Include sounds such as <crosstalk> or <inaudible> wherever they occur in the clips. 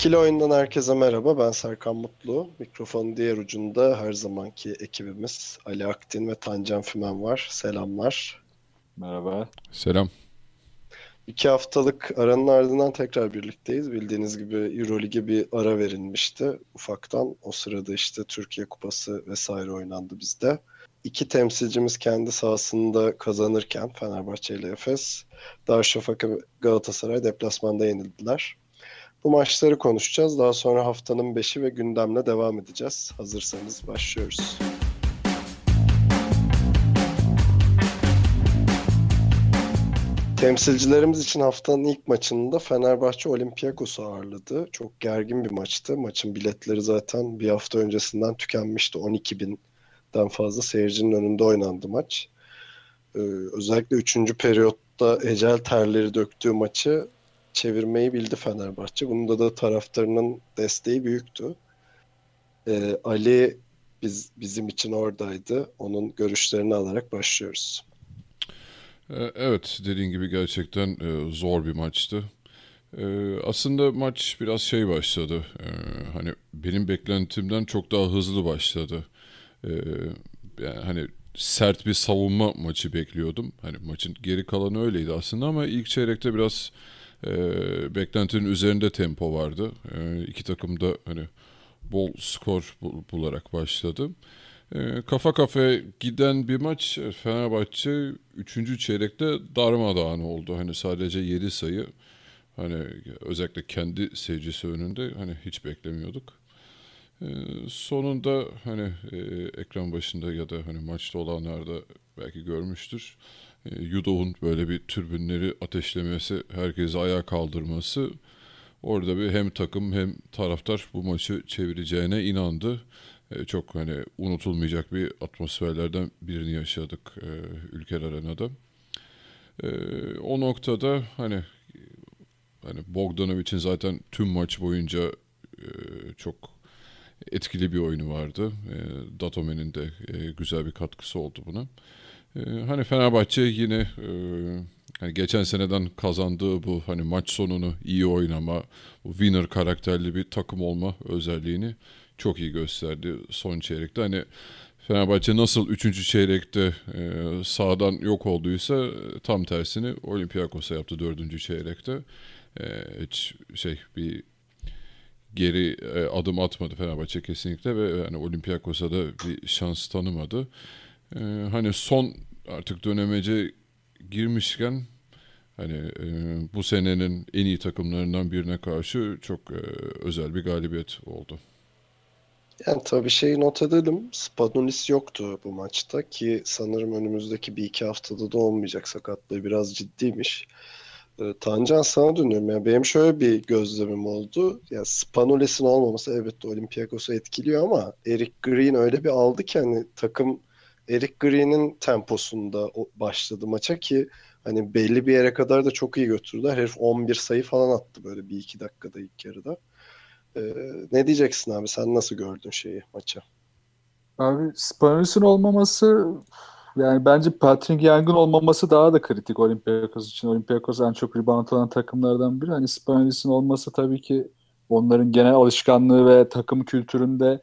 İkili oyundan herkese merhaba. Ben Serkan Mutlu. Mikrofonun diğer ucunda her zamanki ekibimiz Ali Aktin ve Tancan Fümen var. Selamlar. Merhaba. Selam. İki haftalık aranın ardından tekrar birlikteyiz. Bildiğiniz gibi Euroleague'e bir ara verilmişti ufaktan. O sırada işte Türkiye Kupası vesaire oynandı bizde. İki temsilcimiz kendi sahasında kazanırken Fenerbahçe ile Efes, Darüşşafaka ve Galatasaray deplasmanda yenildiler. Bu maçları konuşacağız. Daha sonra haftanın 5'i ve gündemle devam edeceğiz. Hazırsanız başlıyoruz. Temsilcilerimiz için haftanın ilk maçında Fenerbahçe Olympiakos'u ağırladı. Çok gergin bir maçtı. Maçın biletleri zaten bir hafta öncesinden tükenmişti. 12 binden fazla seyircinin önünde oynandı maç. Ee, özellikle 3. periyotta ecel terleri döktüğü maçı çevirmeyi bildi Fenerbahçe. Bunda da taraftarının desteği büyüktü. Ee, Ali biz bizim için oradaydı. Onun görüşlerini alarak başlıyoruz. Ee, Evet, dediğin gibi gerçekten e, zor bir maçtı. Ee, Aslında maç biraz şey başladı. Ee, Hani benim beklentimden çok daha hızlı başladı. Yani hani sert bir savunma maçı bekliyordum. Hani maçın geri kalanı öyleydi aslında ama ilk çeyrekte biraz e, beklentinin üzerinde tempo vardı. E, iki takım da hani bol skor bul- bularak başladı. E, kafa kafaya giden bir maç Fenerbahçe 3. çeyrekte darmadağın oldu. Hani sadece 7 sayı hani özellikle kendi seyircisi önünde hani hiç beklemiyorduk. E, sonunda hani e, ekran başında ya da hani maçta olanlar da belki görmüştür. E, Yudov'un böyle bir türbünleri ateşlemesi, herkesi ayağa kaldırması orada bir hem takım hem taraftar bu maçı çevireceğine inandı. E, çok hani unutulmayacak bir atmosferlerden birini yaşadık e, Ülker Arena'da. E, o noktada hani hani Bogdanovic'in zaten tüm maç boyunca e, çok etkili bir oyunu vardı. Datome'nin de e, güzel bir katkısı oldu buna. E, hani Fenerbahçe yine e, hani geçen seneden kazandığı bu hani maç sonunu iyi oynama, bu winner karakterli bir takım olma özelliğini çok iyi gösterdi son çeyrekte. Hani Fenerbahçe nasıl 3. çeyrekte e, sağdan yok olduysa tam tersini Olympiakos'a yaptı 4. çeyrekte. E, hiç şey bir geri adım atmadı Fenerbahçe kesinlikle ve yani Olympiakos'a da bir şans tanımadı. E, hani son artık dönemece girmişken hani e, bu senenin en iyi takımlarından birine karşı çok e, özel bir galibiyet oldu. Yani tabii şeyi not edelim. Spanulis yoktu bu maçta ki sanırım önümüzdeki bir iki haftada da olmayacak. Sakatlığı biraz ciddiymiş. Ee, Tancan sana dönüyorum. Yani benim şöyle bir gözlemim oldu. Ya Spanulis'in olmaması evet Olympiakos'u etkiliyor ama Eric Green öyle bir aldı ki hani takım Eric Green'in temposunda başladı maça ki hani belli bir yere kadar da çok iyi götürdüler. Herif 11 sayı falan attı böyle bir iki dakikada ilk yarıda. Ee, ne diyeceksin abi? Sen nasıl gördün şeyi maçı? Abi Spanulis'in olmaması yani bence Patrick Young'ın olmaması daha da kritik Olympiakos için. Olympiakos en çok rebound alan takımlardan biri. Hani Spanulis'in olması tabii ki onların genel alışkanlığı ve takım kültüründe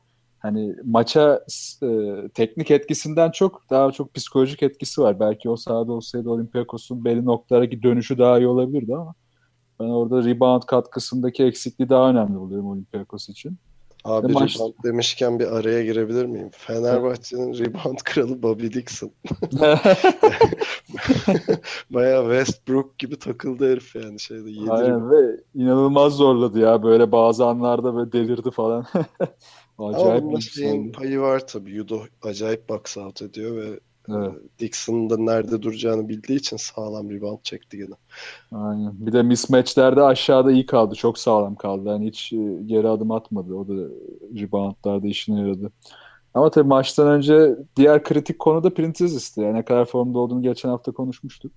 hani maça e, teknik etkisinden çok daha çok psikolojik etkisi var. Belki o sahada olsaydı Olympiakos'un belli noktalara dönüşü daha iyi olabilirdi ama ben orada rebound katkısındaki eksikliği daha önemli buluyorum Olympiakos için. Abi maç- rebound demişken bir araya girebilir miyim? Fenerbahçe'nin rebound kralı Bobby Dixon. <laughs> <laughs> Bayağı Westbrook gibi takıldı herif yani şeyde yedi. Aynen ve inanılmaz zorladı ya böyle bazı anlarda böyle delirdi falan. <laughs> Ama Acayip bir şeyin şey. payı var tabii. Yudo acayip box out ediyor ve Evet. Dixon'ın da nerede duracağını bildiği için sağlam rebound çekti gene. Aynen. Bir de mismatchlerde aşağıda iyi kaldı. Çok sağlam kaldı. Yani hiç e, geri adım atmadı. O da reboundlarda işine yaradı. Ama tabii maçtan önce diğer kritik konu da Printezis'ti. Yani ne kadar formda olduğunu geçen hafta konuşmuştuk.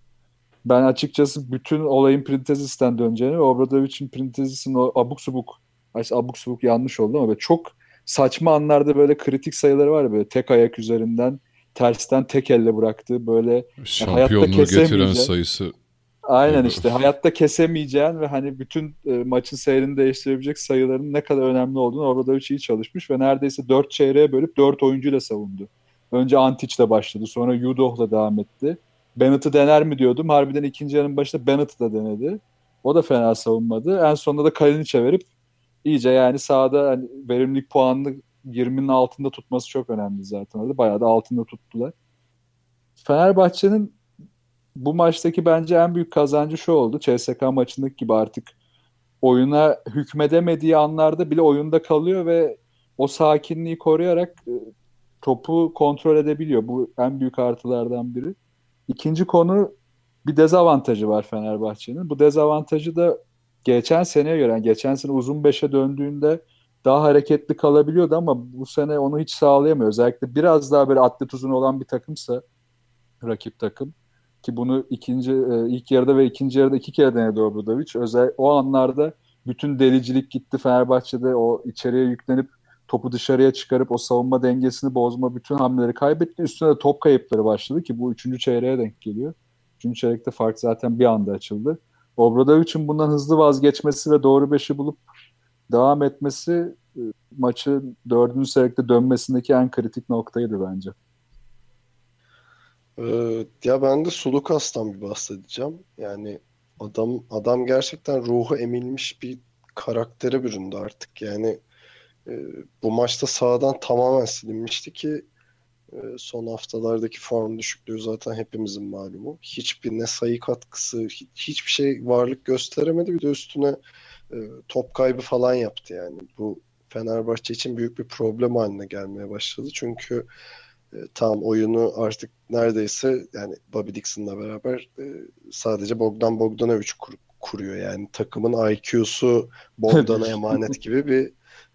Ben açıkçası bütün olayın Printezis'ten döneceğini ve Obradovic'in Printezis'in o abuk subuk abuk subuk yanlış oldu ama çok saçma anlarda böyle kritik sayıları var ya böyle tek ayak üzerinden tersten tek elle bıraktığı böyle Şampiyonluğu getiren kesemeyeceğin- sayısı Aynen işte hayatta kesemeyeceğin ve hani bütün e, maçın seyrini değiştirebilecek sayıların ne kadar önemli olduğunu Obradovic iyi çalışmış ve neredeyse 4 çeyreğe bölüp 4 oyuncuyla savundu. Önce Antic'le başladı sonra Yudoh'la devam etti. Bennett'ı dener mi diyordum. Harbiden ikinci yarının başında Bennett'ı da denedi. O da fena savunmadı. En sonunda da Kalinic'e verip iyice yani sahada hani verimlilik puanını 20'nin altında tutması çok önemli zaten orada. Bayağı da altında tuttular. Fenerbahçe'nin bu maçtaki bence en büyük kazancı şu oldu. CSK maçındaki gibi artık oyuna hükmedemediği anlarda bile oyunda kalıyor ve o sakinliği koruyarak e, topu kontrol edebiliyor. Bu en büyük artılardan biri. İkinci konu bir dezavantajı var Fenerbahçe'nin. Bu dezavantajı da geçen seneye göre, yani geçen sene uzun beşe döndüğünde daha hareketli kalabiliyordu ama bu sene onu hiç sağlayamıyor. Özellikle biraz daha böyle atlet uzun olan bir takımsa rakip takım ki bunu ikinci e, ilk yarıda ve ikinci yarıda iki kere denedi Obradovic. Özel o anlarda bütün delicilik gitti Fenerbahçe'de o içeriye yüklenip topu dışarıya çıkarıp o savunma dengesini bozma bütün hamleleri kaybetti. Üstüne de top kayıpları başladı ki bu üçüncü çeyreğe denk geliyor. Üçüncü çeyrekte fark zaten bir anda açıldı. Obradovic'in bundan hızlı vazgeçmesi ve doğru beşi bulup devam etmesi e, maçı dördüncü çeyrekte dönmesindeki en kritik noktaydı bence. Ee, ya ben de Sulukas'tan bir bahsedeceğim. Yani adam adam gerçekten ruhu emilmiş bir karaktere büründü artık. Yani e, bu maçta sahadan tamamen silinmişti ki e, son haftalardaki form düşüklüğü zaten hepimizin malumu. Hiçbir ne sayı katkısı, hi- hiçbir şey varlık gösteremedi. Bir de üstüne e, top kaybı falan yaptı yani. Bu Fenerbahçe için büyük bir problem haline gelmeye başladı. Çünkü e, tam oyunu artık neredeyse yani Bobby Dixon'la beraber e, sadece Bogdan Bogdanovic kur- kuruyor. Yani takımın IQ'su Bogdan'a <laughs> emanet gibi bir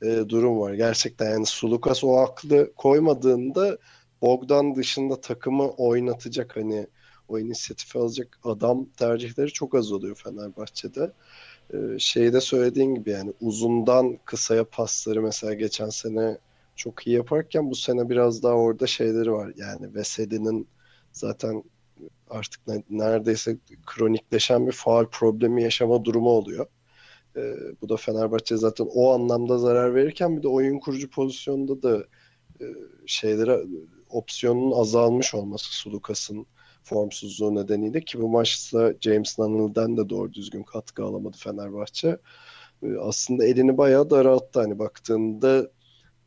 e, durum var. Gerçekten yani Sulukas o aklı koymadığında Bogdan dışında takımı oynatacak hani o inisiyatifi alacak adam tercihleri çok az oluyor Fenerbahçe'de. E, şeyde söylediğin gibi yani uzundan kısaya pasları mesela geçen sene çok iyi yaparken bu sene biraz daha orada şeyleri var. Yani Veseli'nin zaten artık ne- neredeyse kronikleşen bir faal problemi yaşama durumu oluyor. Ee, bu da Fenerbahçe zaten o anlamda zarar verirken bir de oyun kurucu pozisyonda da e, şeylere opsiyonun azalmış olması Sulukas'ın formsuzluğu nedeniyle ki bu maçta James Nunnal'den de doğru düzgün katkı alamadı Fenerbahçe. Ee, aslında elini bayağı daralttı. Hani baktığında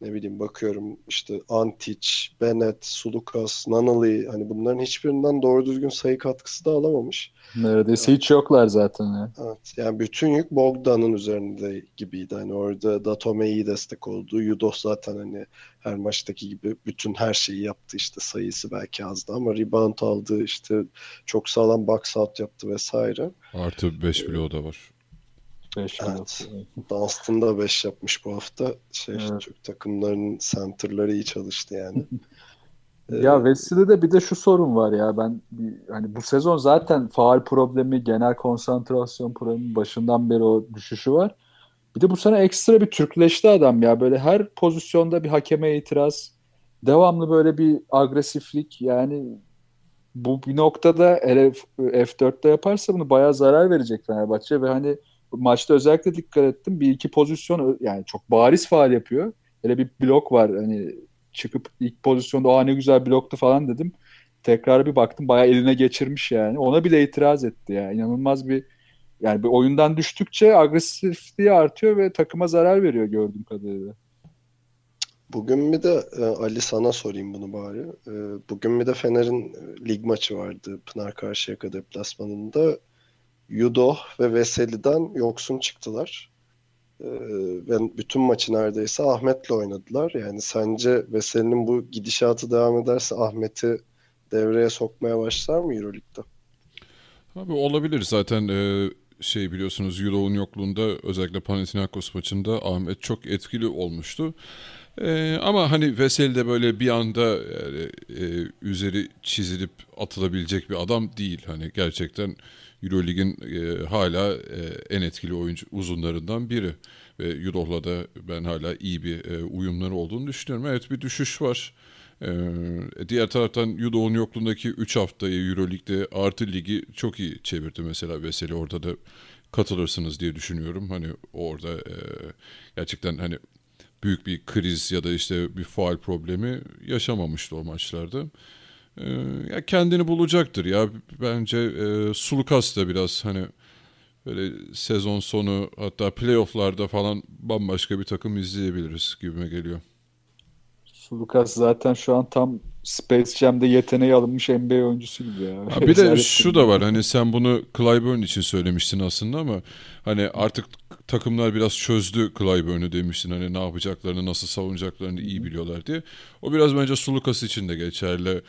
ne bileyim bakıyorum işte Antic, Bennett, Sulukas, Nunnally hani bunların hiçbirinden doğru düzgün sayı katkısı da alamamış. Neredeyse hiç yoklar zaten ya. Evet, yani bütün yük Bogdan'ın üzerinde gibiydi. Hani orada Datome iyi destek oldu. Yudoh zaten hani her maçtaki gibi bütün her şeyi yaptı. işte sayısı belki azdı ama rebound aldı. işte çok sağlam box out yaptı vesaire. artı 5 bloğu da var. Beş Evet. milyon. Dunstan da 5 yapmış bu hafta. Şey, Evet. Türk takımlarının center'ları iyi çalıştı yani. <laughs> Ya Vesile'de bir de şu sorun var ya ben hani bu sezon zaten faal problemi, genel konsantrasyon problemi başından beri o düşüşü var. Bir de bu sene ekstra bir Türkleşti adam ya böyle her pozisyonda bir hakeme itiraz, devamlı böyle bir agresiflik yani bu bir noktada hele F- F4'te yaparsa bunu bayağı zarar verecek Fenerbahçe ve hani maçta özellikle dikkat ettim bir iki pozisyon yani çok bariz faal yapıyor. Hele bir blok var hani çıkıp ilk pozisyonda aa ne güzel bloktu falan dedim. Tekrar bir baktım bayağı eline geçirmiş yani. Ona bile itiraz etti ya. İnanılmaz bir yani bir oyundan düştükçe agresifliği artıyor ve takıma zarar veriyor gördüğüm kadarıyla. Bugün bir de e, Ali sana sorayım bunu bari. E, bugün bir de Fener'in e, lig maçı vardı Pınar Karşıyaka deplasmanında. Yudoh ve Veseli'den yoksun çıktılar. E, ve bütün maçı neredeyse Ahmet'le oynadılar. Yani sence Veseli'nin bu gidişatı devam ederse Ahmet'i devreye sokmaya başlar mı Euroleague'de? Abi olabilir zaten e, şey biliyorsunuz Euro'nun yokluğunda özellikle Panathinaikos maçında Ahmet çok etkili olmuştu. E, ama hani Veseli de böyle bir anda yani, e, üzeri çizilip atılabilecek bir adam değil. Hani gerçekten Euroleague'in e, hala e, en etkili oyuncu uzunlarından biri. Ve Euro'la da ben hala iyi bir e, uyumları olduğunu düşünüyorum. Evet bir düşüş var. Ee, diğer taraftan Yudo'nun yokluğundaki 3 haftayı Euroleague'de artı ligi çok iyi çevirdi mesela Veseli orada da katılırsınız diye düşünüyorum. Hani orada e, gerçekten hani büyük bir kriz ya da işte bir faal problemi yaşamamıştı o maçlarda. Ee, ya kendini bulacaktır ya bence e, Sulukas da biraz hani böyle sezon sonu hatta playofflarda falan bambaşka bir takım izleyebiliriz gibime geliyor. Lucas zaten şu an tam Space Jam'de yeteneği alınmış NBA oyuncusu gibi ya. Ha, bir de şu da var hani sen bunu Clyburn için söylemiştin aslında ama hani artık takımlar biraz çözdü Clyburn'u demiştin. Hani ne yapacaklarını, nasıl savunacaklarını iyi biliyorlar diye. O biraz bence Sulukas için de geçerli.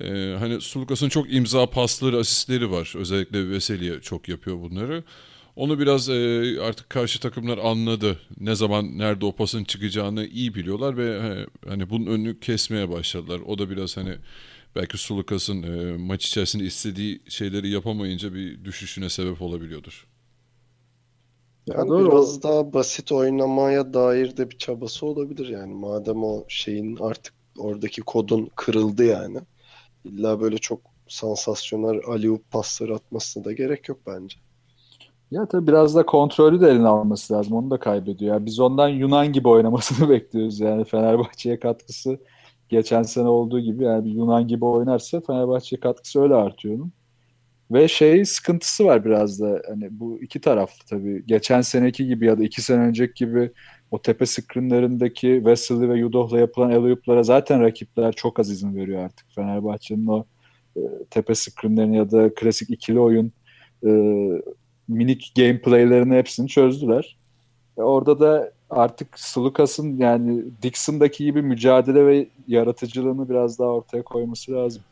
Ee, hani Sulukas'ın çok imza pasları, asistleri var. Özellikle Veseli'ye çok yapıyor bunları. Onu biraz e, artık karşı takımlar anladı. Ne zaman nerede o pasın çıkacağını iyi biliyorlar ve he, hani bunun önünü kesmeye başladılar. O da biraz hani belki Sulukas'ın e, maç içerisinde istediği şeyleri yapamayınca bir düşüşüne sebep olabiliyordur. Yani Doğru. biraz daha basit oynamaya dair de bir çabası olabilir yani. Madem o şeyin artık oradaki kodun kırıldı yani. İlla böyle çok sansasyonel Aliup pasları atmasına da gerek yok bence. Ya tabii biraz da kontrolü de eline alması lazım. Onu da kaybediyor. Yani biz ondan Yunan gibi oynamasını <laughs> bekliyoruz. Yani Fenerbahçe'ye katkısı geçen sene olduğu gibi yani Yunan gibi oynarsa Fenerbahçe'ye katkısı öyle artıyor onun. Ve şey sıkıntısı var biraz da hani bu iki taraflı tabii. Geçen seneki gibi ya da iki sene önceki gibi o tepe screenlerindeki Wesley ve Yudoh'la yapılan alley zaten rakipler çok az izin veriyor artık. Fenerbahçe'nin o e, tepe screenlerini ya da klasik ikili oyun e, minik gameplay'lerini hepsini çözdüler. E orada da artık Slukas'ın yani Dixon'daki gibi mücadele ve yaratıcılığını biraz daha ortaya koyması lazım.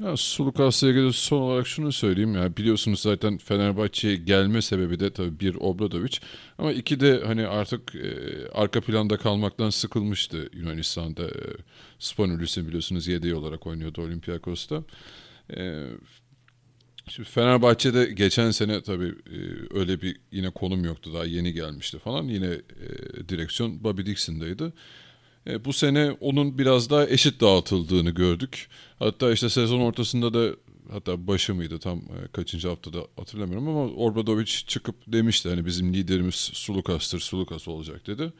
Ya Sulukas'la ilgili son olarak şunu söyleyeyim ya biliyorsunuz zaten Fenerbahçe'ye gelme sebebi de tabii bir Obradovic ama iki de hani artık e, arka planda kalmaktan sıkılmıştı Yunanistan'da. E, Spanulis'in biliyorsunuz yedeği olarak oynuyordu Olympiakos'ta. E, Şimdi Fenerbahçe'de geçen sene tabii e, öyle bir yine konum yoktu daha yeni gelmişti falan. Yine e, direksiyon Bobby Dixon'daydı. E, bu sene onun biraz daha eşit dağıtıldığını gördük. Hatta işte sezon ortasında da hatta başı mıydı tam e, kaçıncı haftada hatırlamıyorum ama Obradovic çıkıp demişti hani bizim liderimiz Sulukas'tır, Sulukas olacak dedi.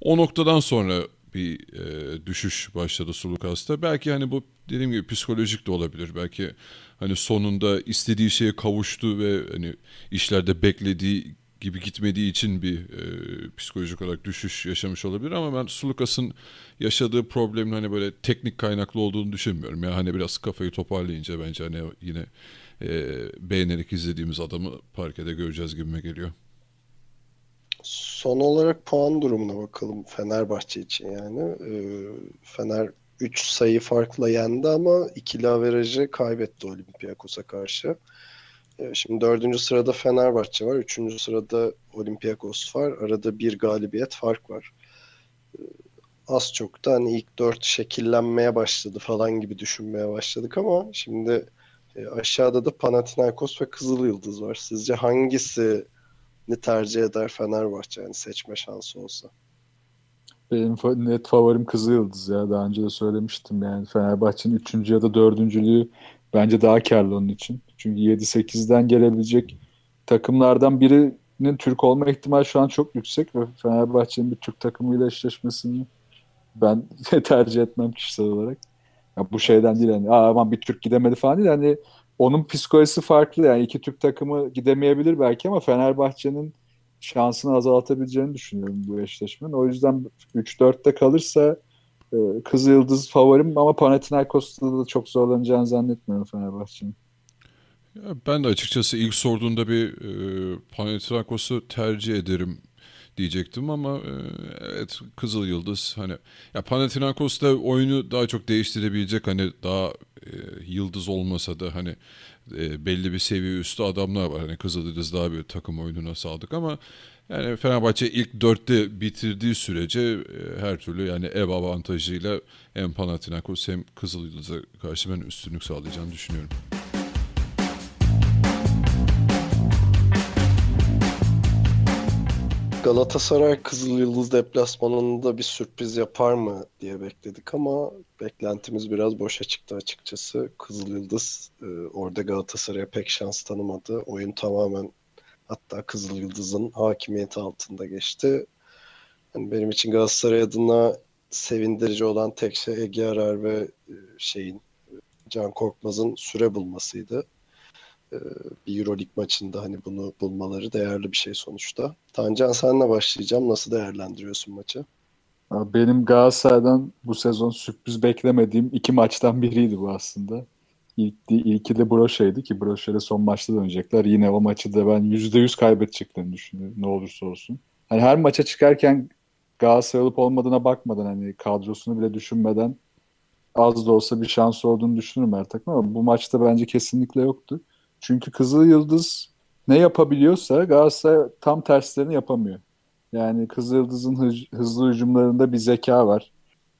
O noktadan sonra bir e, düşüş başladı Sulukas'ta. Belki hani bu dediğim gibi psikolojik de olabilir. Belki hani sonunda istediği şeye kavuştu ve hani işlerde beklediği gibi gitmediği için bir e, psikolojik olarak düşüş yaşamış olabilir ama ben Sulukas'ın yaşadığı problemin hani böyle teknik kaynaklı olduğunu düşünmüyorum. Ya hani biraz kafayı toparlayınca bence hani yine e, beğenerek izlediğimiz adamı parkede göreceğiz gibime geliyor. Son olarak puan durumuna bakalım Fenerbahçe için yani. Ee, Fener 3 sayı farkla yendi ama ikili averajı kaybetti Olympiakos'a karşı. Ee, şimdi dördüncü sırada Fenerbahçe var. Üçüncü sırada Olympiakos var. Arada bir galibiyet fark var. Ee, az çok da hani ilk dört şekillenmeye başladı falan gibi düşünmeye başladık ama şimdi e, aşağıda da Panathinaikos ve Kızıl Yıldız var. Sizce hangisi ne tercih eder Fenerbahçe yani seçme şansı olsa? Benim net favorim Kızıl Yıldız ya. Daha önce de söylemiştim yani. Fenerbahçe'nin 3. ya da 4.lüğü bence daha karlı onun için. Çünkü 7-8'den gelebilecek takımlardan birinin Türk olma ihtimali şu an çok yüksek ve Fenerbahçe'nin bir Türk takımıyla eşleşmesini ben <laughs> tercih etmem kişisel olarak. Ya bu şeyden değil hani aman bir Türk gidemedi falan değil hani onun psikolojisi farklı yani iki Türk takımı gidemeyebilir belki ama Fenerbahçe'nin şansını azaltabileceğini düşünüyorum bu eşleşmenin. O yüzden 3-4'te kalırsa e, Kızıl Yıldız favorim ama Panathinaikos'ta da çok zorlanacağını zannetmiyorum Fenerbahçe'nin. Ben de açıkçası ilk sorduğunda bir e, Panathinaikos'u tercih ederim diyecektim ama e, evet Kızıl Yıldız hani ya Panathinaikos da oyunu daha çok değiştirebilecek hani daha e, yıldız olmasa da hani e, belli bir seviye üstü adamlar var. Hani Kızıl Yıldız daha bir takım oyununa sadık ama yani Fenerbahçe ilk dörtte bitirdiği sürece e, her türlü yani ev avantajıyla hem Panathinaikos hem Kızıl Yıldız'a karşı ben üstünlük sağlayacağını düşünüyorum. Galatasaray Kızıl Yıldız deplasmanında bir sürpriz yapar mı diye bekledik ama beklentimiz biraz boşa çıktı açıkçası. Kızıl Yıldız e, orada Galatasaray'a pek şans tanımadı. Oyun tamamen hatta Kızıl Yıldız'ın hakimiyeti altında geçti. Yani benim için Galatasaray adına sevindirici olan tek şey Ege Arar ve e, şeyin Can Korkmaz'ın süre bulmasıydı. E, bir Euroleague maçında hani bunu bulmaları değerli bir şey sonuçta. Tancan senle başlayacağım. Nasıl değerlendiriyorsun maçı? Benim Galatasaray'dan bu sezon sürpriz beklemediğim iki maçtan biriydi bu aslında. İlk, ilki de Broşe'ydi ki Broşe'de son maçta dönecekler. Yine o maçı da ben %100 kaybedeceklerini düşünüyorum ne olursa olsun. Hani her maça çıkarken Galatasaray olup olmadığına bakmadan hani kadrosunu bile düşünmeden az da olsa bir şans olduğunu düşünürüm her takım ama bu maçta bence kesinlikle yoktu. Çünkü Kızıl Yıldız ne yapabiliyorsa Galatasaray tam terslerini yapamıyor. Yani Kızıl Yıldız'ın hızlı hücumlarında bir zeka var.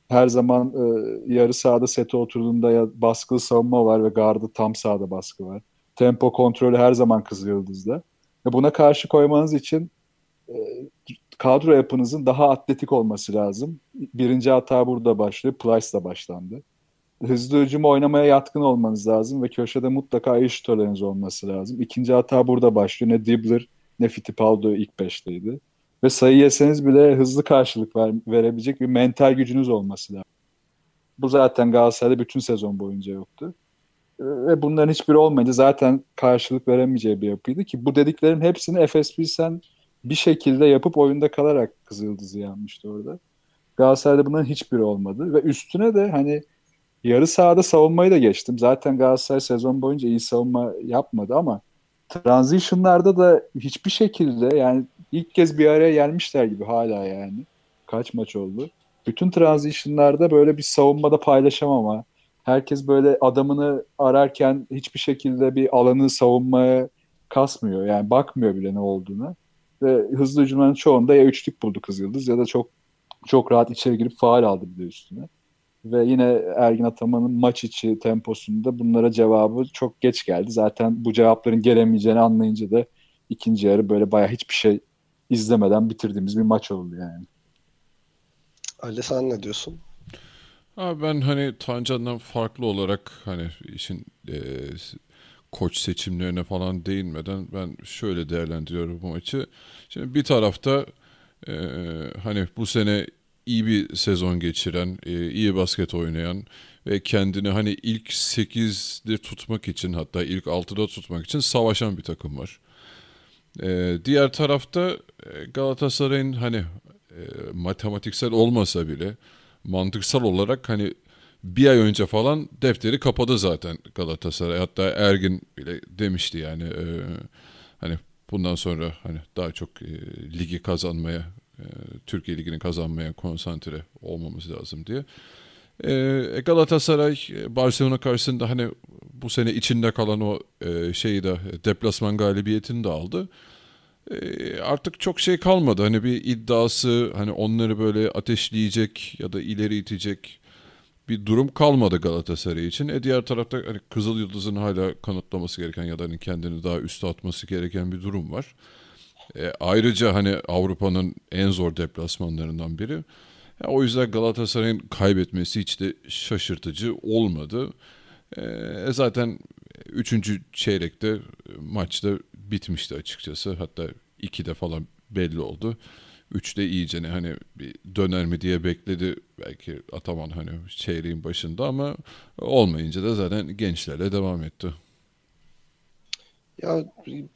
Her zaman e, yarı sahada sete oturduğunda ya baskılı savunma var ve gardı tam sahada baskı var. Tempo kontrolü her zaman Kızıl Yıldız'da. Ve buna karşı koymanız için e, kadro yapınızın daha atletik olması lazım. Birinci hata burada başlıyor. Price'la başlandı hızlı hücum oynamaya yatkın olmanız lazım ve köşede mutlaka iyi şutörleriniz olması lazım. İkinci hata burada başlıyor. Ne Dibbler ne Fittipaldo ilk beşteydi. Ve sayı yeseniz bile hızlı karşılık ver, verebilecek bir mental gücünüz olması lazım. Bu zaten Galatasaray'da bütün sezon boyunca yoktu. Ve bunların hiçbiri olmayınca zaten karşılık veremeyeceği bir yapıydı ki bu dediklerin hepsini Efes sen bir şekilde yapıp oyunda kalarak Kızıldız'ı yanmıştı orada. Galatasaray'da bunların hiçbiri olmadı ve üstüne de hani yarı sahada savunmayı da geçtim. Zaten Galatasaray sezon boyunca iyi savunma yapmadı ama transition'larda da hiçbir şekilde yani ilk kez bir araya gelmişler gibi hala yani. Kaç maç oldu. Bütün transition'larda böyle bir savunmada paylaşamama. Herkes böyle adamını ararken hiçbir şekilde bir alanı savunmaya kasmıyor. Yani bakmıyor bile ne olduğunu. Ve hızlı hücumların çoğunda ya üçlük buldu Kızıldız ya da çok çok rahat içeri girip faal aldı bir de üstüne. Ve yine Ergin Ataman'ın maç içi temposunda bunlara cevabı çok geç geldi. Zaten bu cevapların gelemeyeceğini anlayınca da ikinci yarı böyle bayağı hiçbir şey izlemeden bitirdiğimiz bir maç oldu yani. Ali sen ne diyorsun? Abi ben hani Tancan'dan farklı olarak hani işin e, koç seçimlerine falan değinmeden ben şöyle değerlendiriyorum bu maçı. Şimdi bir tarafta e, hani bu sene iyi bir sezon geçiren, e, iyi basket oynayan ve kendini hani ilk 8'de tutmak için hatta ilk 6'da tutmak için savaşan bir takım var. E, diğer tarafta e, Galatasaray'ın hani matematiksel olmasa bile mantıksal olarak hani bir ay önce falan defteri kapadı zaten Galatasaray. Hatta Ergin bile demişti yani hani bundan sonra hani daha çok ligi kazanmaya e, Türkiye Ligi'ni kazanmaya konsantre olmamız lazım diye. E, Galatasaray Barcelona karşısında hani bu sene içinde kalan o e, şeyi de deplasman galibiyetini de aldı. artık çok şey kalmadı. Hani bir iddiası hani onları böyle ateşleyecek ya da ileri itecek bir durum kalmadı Galatasaray için. E diğer tarafta hani Kızıl Yıldız'ın hala kanıtlaması gereken ya da hani kendini daha üste atması gereken bir durum var. E, ayrıca hani Avrupa'nın en zor deplasmanlarından biri. E, o yüzden Galatasaray'ın kaybetmesi hiç de şaşırtıcı olmadı. E, zaten 3. çeyrekte maçta bitmişti açıkçası. Hatta 2'de falan belli oldu. 3'te iyice ne hani bir döner mi diye bekledi belki Ataman hani çeyreğin başında ama olmayınca da zaten gençlerle devam etti. Ya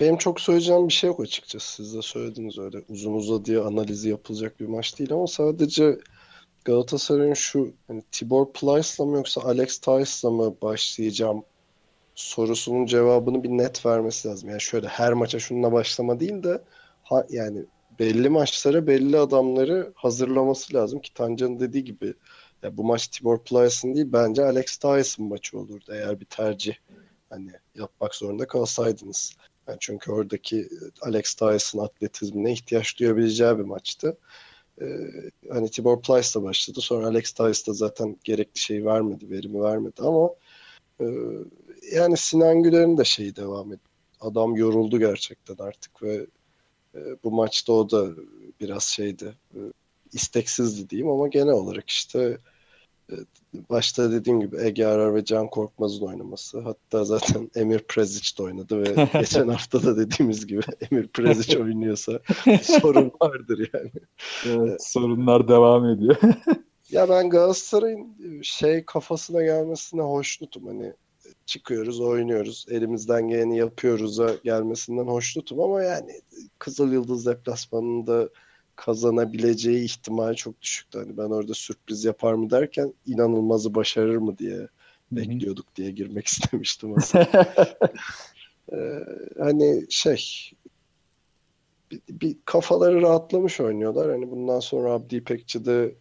benim çok söyleyeceğim bir şey yok açıkçası. Siz de söylediniz öyle uzun uzadıya analizi yapılacak bir maç değil ama sadece Galatasaray'ın şu hani Tibor Plyce'la mı yoksa Alex Tice'la mı başlayacağım sorusunun cevabını bir net vermesi lazım. Yani şöyle her maça şununla başlama değil de ha, yani belli maçlara belli adamları hazırlaması lazım ki Tancan'ın dediği gibi ya bu maç Tibor Plyce'ın değil bence Alex Tyson maçı olurdu eğer bir tercih hani yapmak zorunda kalsaydınız. Yani çünkü oradaki Alex Tyson atletizmine ihtiyaç duyabileceği bir maçtı. Ee, hani Tibor Plyce'la başladı. Sonra Alex Tyson da zaten gerekli şeyi vermedi, verimi vermedi ama e, yani Sinan Güler'in de şeyi devam etti. Adam yoruldu gerçekten artık ve e, bu maçta o da biraz şeydi, e, isteksizdi diyeyim ama genel olarak işte e, başta dediğim gibi Ege Arar ve Can Korkmaz'ın oynaması. Hatta zaten <laughs> Emir Prezic de oynadı ve <laughs> geçen hafta da dediğimiz gibi <laughs> Emir Prezic oynuyorsa sorun vardır yani. Evet, sorunlar devam ediyor. ya ben Galatasaray'ın şey kafasına gelmesine hoşnutum. Hani çıkıyoruz, oynuyoruz, elimizden geleni yapıyoruz'a gelmesinden hoşnutum ama yani Kızıl Yıldız deplasmanında kazanabileceği ihtimal çok düşüktü. Hani ben orada sürpriz yapar mı derken inanılmazı başarır mı diye bekliyorduk diye girmek <laughs> istemiştim aslında. <laughs> ee, hani şey bir, bir kafaları rahatlamış oynuyorlar. Hani bundan sonra Abdi İpekçi'de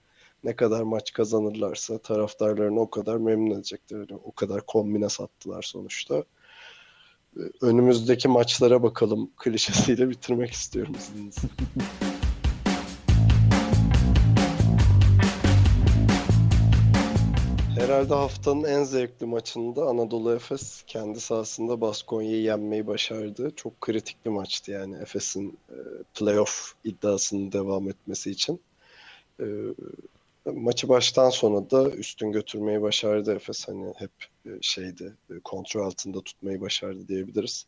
ne kadar maç kazanırlarsa taraftarlarını o kadar memnun edecekler. Yani o kadar kombine sattılar sonuçta. Önümüzdeki maçlara bakalım <laughs> klişesiyle bitirmek istiyorum izninizle. Herhalde haftanın en zevkli maçında Anadolu Efes kendi sahasında Baskonya'yı yenmeyi başardı. Çok kritik bir maçtı yani Efes'in playoff iddiasının devam etmesi için. Maçı baştan sona da üstün götürmeyi başardı Efes. Hani hep şeydi kontrol altında tutmayı başardı diyebiliriz.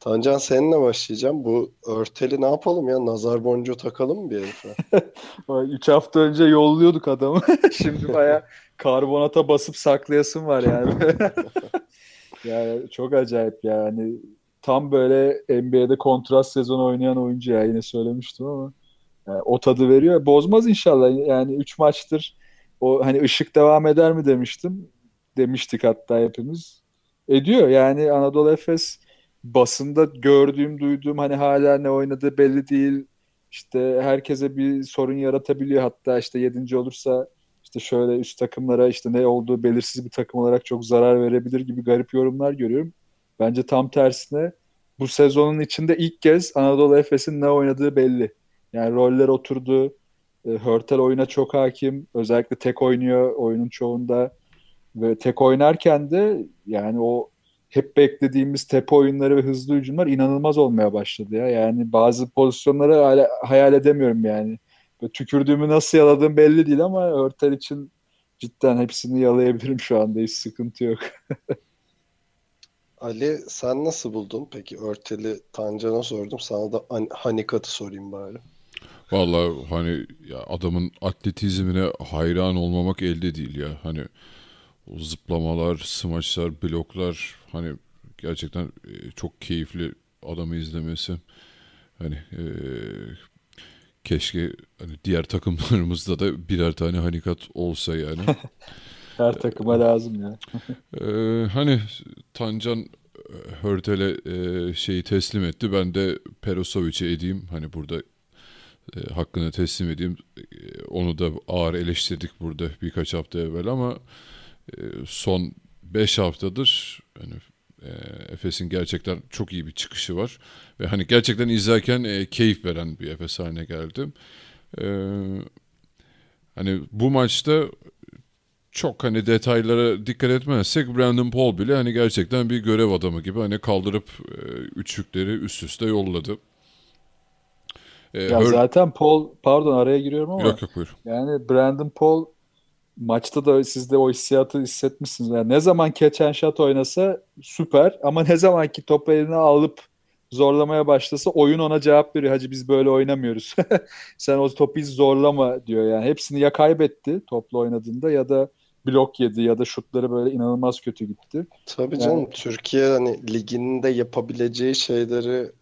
Tancan seninle başlayacağım. Bu örteli ne yapalım ya? Nazar boncuğu takalım mı bir herife? <laughs> Üç hafta önce yolluyorduk adamı. <laughs> Şimdi baya karbonata basıp saklayasın var yani. <laughs> yani çok acayip yani. Tam böyle NBA'de kontrast sezon oynayan oyuncu ya yine söylemiştim ama. Yani o tadı veriyor. Bozmaz inşallah. Yani 3 maçtır o hani ışık devam eder mi demiştim. Demiştik hatta hepimiz. Ediyor. Yani Anadolu Efes basında gördüğüm, duyduğum hani hala ne oynadığı belli değil. İşte herkese bir sorun yaratabiliyor. Hatta işte yedinci olursa işte şöyle üst takımlara işte ne olduğu belirsiz bir takım olarak çok zarar verebilir gibi garip yorumlar görüyorum. Bence tam tersine bu sezonun içinde ilk kez Anadolu Efes'in ne oynadığı belli. Yani roller oturdu. E, Hörtel oyuna çok hakim. Özellikle tek oynuyor oyunun çoğunda. Ve tek oynarken de yani o hep beklediğimiz tepe oyunları ve hızlı hücumlar inanılmaz olmaya başladı ya. Yani bazı pozisyonları hayal edemiyorum yani. Tükürdüğümü nasıl yaladığım belli değil ama Örtel için cidden hepsini yalayabilirim şu anda. Hiç sıkıntı yok. <laughs> Ali sen nasıl buldun? Peki Örtel'i Tancan'a sordum. Sana da Hanikat'ı sorayım bari. Vallahi hani ya adamın atletizmine hayran olmamak elde değil ya. Hani o zıplamalar, smaçlar, bloklar hani gerçekten e, çok keyifli adamı izlemesi. Hani e, keşke hani diğer takımlarımızda da birer tane hanikat olsa yani. <laughs> Her takıma lazım ya. <laughs> ee, hani Tancan e, Hörtel'e e, şeyi teslim etti. Ben de Perosovic'e edeyim. Hani burada e, hakkını teslim edeyim. E, onu da ağır eleştirdik burada birkaç hafta evvel ama e, son 5 haftadır hani e, Efes'in gerçekten çok iyi bir çıkışı var ve hani gerçekten izlerken e, keyif veren bir Efes haline geldi. E, hani bu maçta çok hani detaylara dikkat etmezsek Brandon Paul bile hani gerçekten bir görev adamı gibi hani kaldırıp e, üçlükleri üst üste yolladı. E, ya Hör... zaten Paul pardon araya giriyorum ama yok, yok, buyur. yani Brandon Paul maçta da siz de o hissiyatı hissetmişsiniz. Yani ne zaman catch and shot oynasa süper ama ne zaman ki topu eline alıp zorlamaya başlasa oyun ona cevap veriyor. Hacı biz böyle oynamıyoruz. <laughs> Sen o topu hiç zorlama diyor yani. Hepsini ya kaybetti toplu oynadığında ya da blok yedi ya da şutları böyle inanılmaz kötü gitti. Tabii canım yani, Türkiye hani liginde yapabileceği şeyleri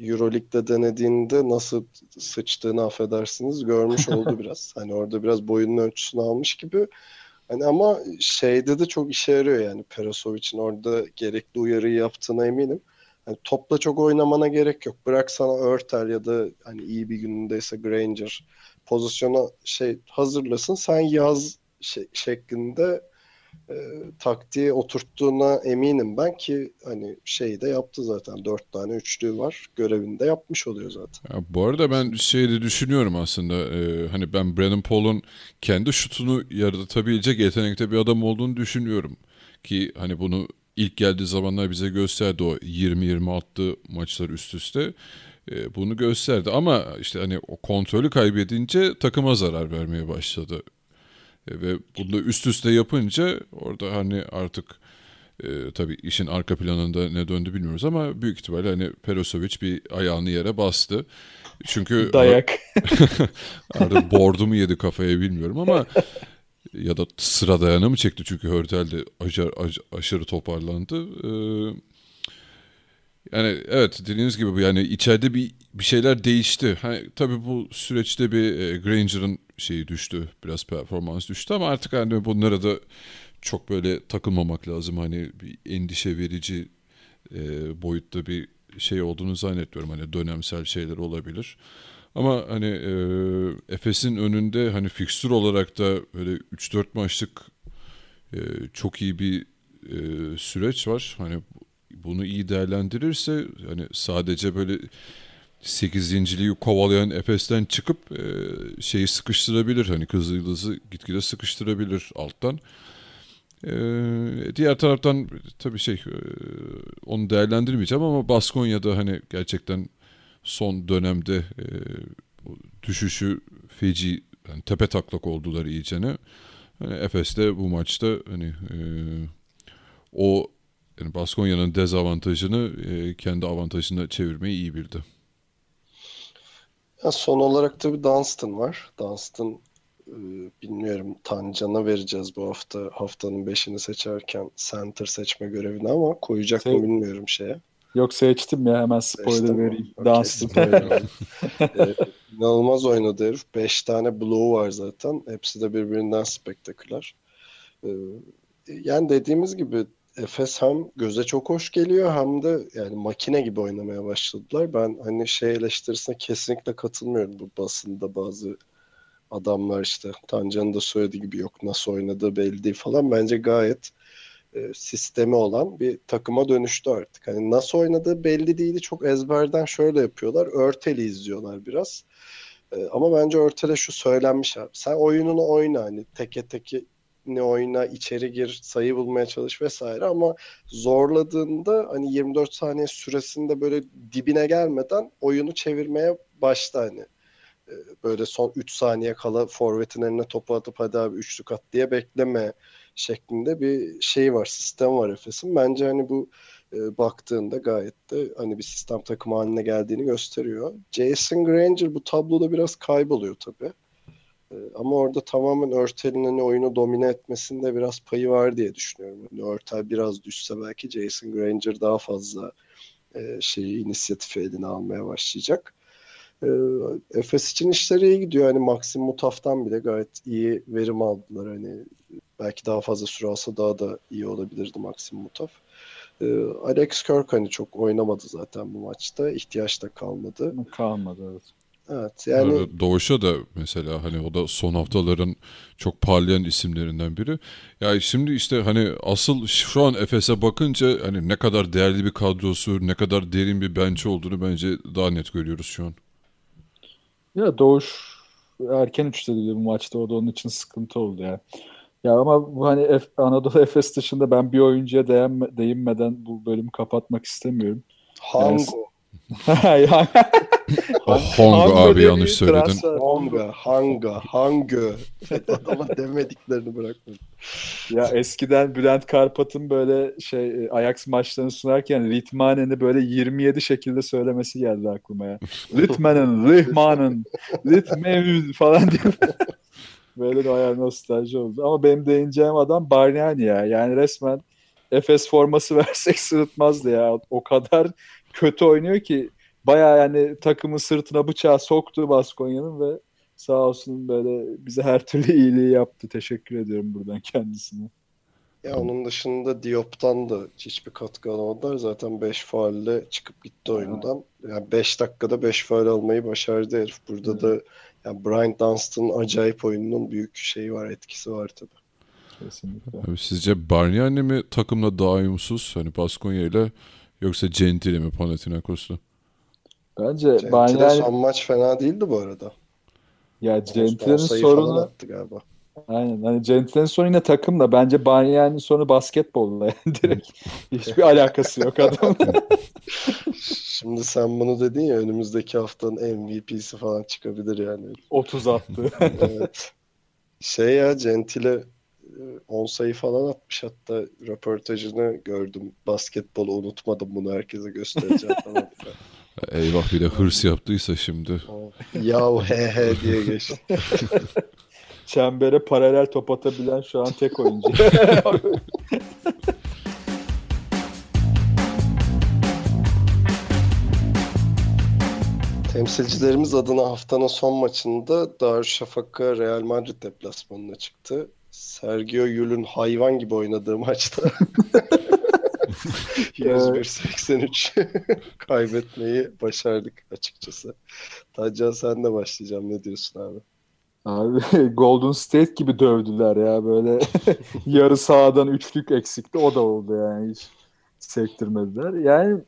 Euroleague'de denediğinde nasıl sıçtığını affedersiniz görmüş <laughs> oldu biraz. Hani orada biraz boyunun ölçüsünü almış gibi. Hani ama şeyde de çok işe yarıyor yani Perasovic'in orada gerekli uyarıyı yaptığına eminim. Yani topla çok oynamana gerek yok. Bırak sana Örtel ya da hani iyi bir günündeyse Granger pozisyona şey hazırlasın. Sen yaz şey, şeklinde e, taktiği oturttuğuna eminim ben ki hani şeyi de yaptı zaten. Dört tane üçlü var. Görevini de yapmış oluyor zaten. Ya bu arada ben şey de düşünüyorum aslında. e, hani ben Brandon Paul'un kendi şutunu yaratabilecek yetenekte bir adam olduğunu düşünüyorum. Ki hani bunu ilk geldiği zamanlar bize gösterdi o 20-20 attığı maçlar üst üste. E, bunu gösterdi ama işte hani o kontrolü kaybedince takıma zarar vermeye başladı. E, ve bunu da üst üste yapınca orada hani artık e, tabii işin arka planında ne döndü bilmiyoruz ama büyük ihtimalle hani Perosovic bir ayağını yere bastı. Çünkü <laughs> Dayak. <laughs> Artık bordu mu yedi kafaya bilmiyorum ama ya da sıra dayana mı çekti çünkü Hörtel de aşırı, aşırı toparlandı. Ee, yani evet dediğiniz gibi bu yani içeride bir bir şeyler değişti. Hani, tabii bu süreçte bir e, Granger'ın şeyi düştü. Biraz performans düştü ama artık hani bunlara da çok böyle takılmamak lazım. Hani bir endişe verici e, boyutta bir şey olduğunu zannetmiyorum. Hani dönemsel şeyler olabilir. Ama hani e, Efes'in önünde hani fikstür olarak da böyle 3-4 maçlık e, çok iyi bir e, süreç var. Hani bunu iyi değerlendirirse hani sadece böyle 8.liği kovalayan Efes'ten çıkıp e, şeyi sıkıştırabilir. Hani Kızıldız'ı gitgide sıkıştırabilir alttan. E, diğer taraftan tabii şey e, onu değerlendirmeyeceğim ama Baskonya'da hani gerçekten son dönemde e, düşüşü feci yani tepe taklak oldular iyicene. Hani Efes'te bu maçta hani e, o yani Baskonya'nın dezavantajını e, kendi avantajına çevirmeyi iyi bildi. Ya son olarak da bir Dunstan var. Dunstan e, bilmiyorum Tancan'a vereceğiz bu hafta haftanın beşini seçerken center seçme görevini ama koyacak Şey- mı bilmiyorum şeye. Yok seçtim ya hemen spoiler Seçtim vereyim. Okey, Dunstan. Ee, <laughs> inanılmaz oynadı herif. Beş tane blow var zaten. Hepsi de birbirinden spektaküler. Ee, yani dediğimiz gibi Efes hem göze çok hoş geliyor hem de yani makine gibi oynamaya başladılar. Ben hani şey eleştirisine kesinlikle katılmıyorum bu basında bazı adamlar işte Tancan'ın da söylediği gibi yok nasıl oynadığı belli değil falan. Bence gayet e, sistemi olan bir takıma dönüştü artık. Hani nasıl oynadığı belli değildi. Çok ezberden şöyle yapıyorlar. Örteli izliyorlar biraz. E, ama bence Örtel'e şu söylenmiş abi. Sen oyununu oyna hani teke teke ne oyna, içeri gir, sayı bulmaya çalış vesaire ama zorladığında hani 24 saniye süresinde böyle dibine gelmeden oyunu çevirmeye başla hani. E, Böyle son 3 saniye kala forvetin eline topu atıp hadi abi üçlük at diye bekleme şeklinde bir şey var, sistem var Efes'in. Bence hani bu e, baktığında gayet de hani bir sistem takımı haline geldiğini gösteriyor. Jason Granger bu tabloda biraz kayboluyor tabii. E, ama orada tamamen Örtel'in hani oyunu domine etmesinde biraz payı var diye düşünüyorum. Hani Örtel biraz düşse belki Jason Granger daha fazla e, şeyi inisiyatifi eline almaya başlayacak. E, Efes için işleri iyi gidiyor. Hani Maxim Mutaf'tan bile gayet iyi verim aldılar. Hani belki daha fazla süre alsa daha da iyi olabilirdi Maxim Mutaf. E, Alex Kirk hani çok oynamadı zaten bu maçta. İhtiyaç da kalmadı. Kalmadı evet. Evet yani Yani... Doğuş'a da mesela hani o da son haftaların çok parlayan isimlerinden biri. Ya şimdi işte hani asıl şu an Efes'e bakınca hani ne kadar değerli bir kadrosu, ne kadar derin bir bench olduğunu bence daha net görüyoruz şu an. Ya Doğuş erken üçledi bu maçta o da onun için sıkıntı oldu ya. Ya ama bu hani F- Anadolu <laughs> Efes dışında ben bir oyuncuya değinme, değinmeden bu bölümü kapatmak istemiyorum. Hango, Ya- Ah, <laughs> Hongo abi yanlış söyledin. transfer. Hanga, Hanga, Hangö. <laughs> Adama demediklerini bırakmadım. Ya eskiden Bülent Karpat'ın böyle şey e, Ajax maçlarını sunarken Ritmanen'i böyle 27 şekilde söylemesi geldi aklıma ya. <laughs> Ritmanen, Rihmanen, Ritmen falan diye. böyle de bayağı nostalji oldu. Ama benim değineceğim adam Bargnani ya. Yani resmen Efes forması versek sırıtmazdı ya. O kadar kötü oynuyor ki bayağı yani takımın sırtına bıçağı soktu Baskonya'nın ve sağ olsun böyle bize her türlü iyiliği yaptı. Teşekkür ediyorum buradan kendisine. Ya onun dışında Diop'tan da hiçbir katkı alamadılar. Zaten 5 faulle çıkıp gitti oyundan. Yani 5 dakikada 5 faul almayı başardı herif. Burada da yani Brian Dunstan'ın acayip oyununun büyük şeyi var, etkisi var tabii. Kesinlikle. Abi sizce Bargnani mi takımla daha uyumsuz hani Baskonya ile yoksa Gentile mi Panathinaikos'ta? Bence Gentile Bargnani son maç fena değildi bu arada. ya Gentile'nin sorunu attı galiba. aynen hani Gentile'nin sorunu yine takımla bence Bargnani'nin sorunu basketbolla yani <laughs> direkt hiçbir alakası yok adamın. <laughs> Şimdi sen bunu dedin ya önümüzdeki haftanın MVP'si falan çıkabilir yani. 30 attı. Evet. Şey ya Gentile 10 sayı falan atmış hatta röportajını gördüm. Basketbolu unutmadım bunu herkese göstereceğim falan. <laughs> Eyvah bir de hırs yaptıysa şimdi. Yav he he diye geçti. <laughs> Çembere paralel top atabilen şu an tek oyuncu. <laughs> Temsilcilerimiz adına haftanın son maçında Darüşşafaka Real Madrid deplasmanına çıktı. Sergio Yul'ün hayvan gibi oynadığı maçta <laughs> 101-83 <laughs> kaybetmeyi başardık açıkçası. Tacan sen de başlayacağım. Ne diyorsun abi? Abi <laughs> Golden State gibi dövdüler ya böyle yarı sahadan üçlük eksikti o da oldu yani hiç sektirmediler. Yani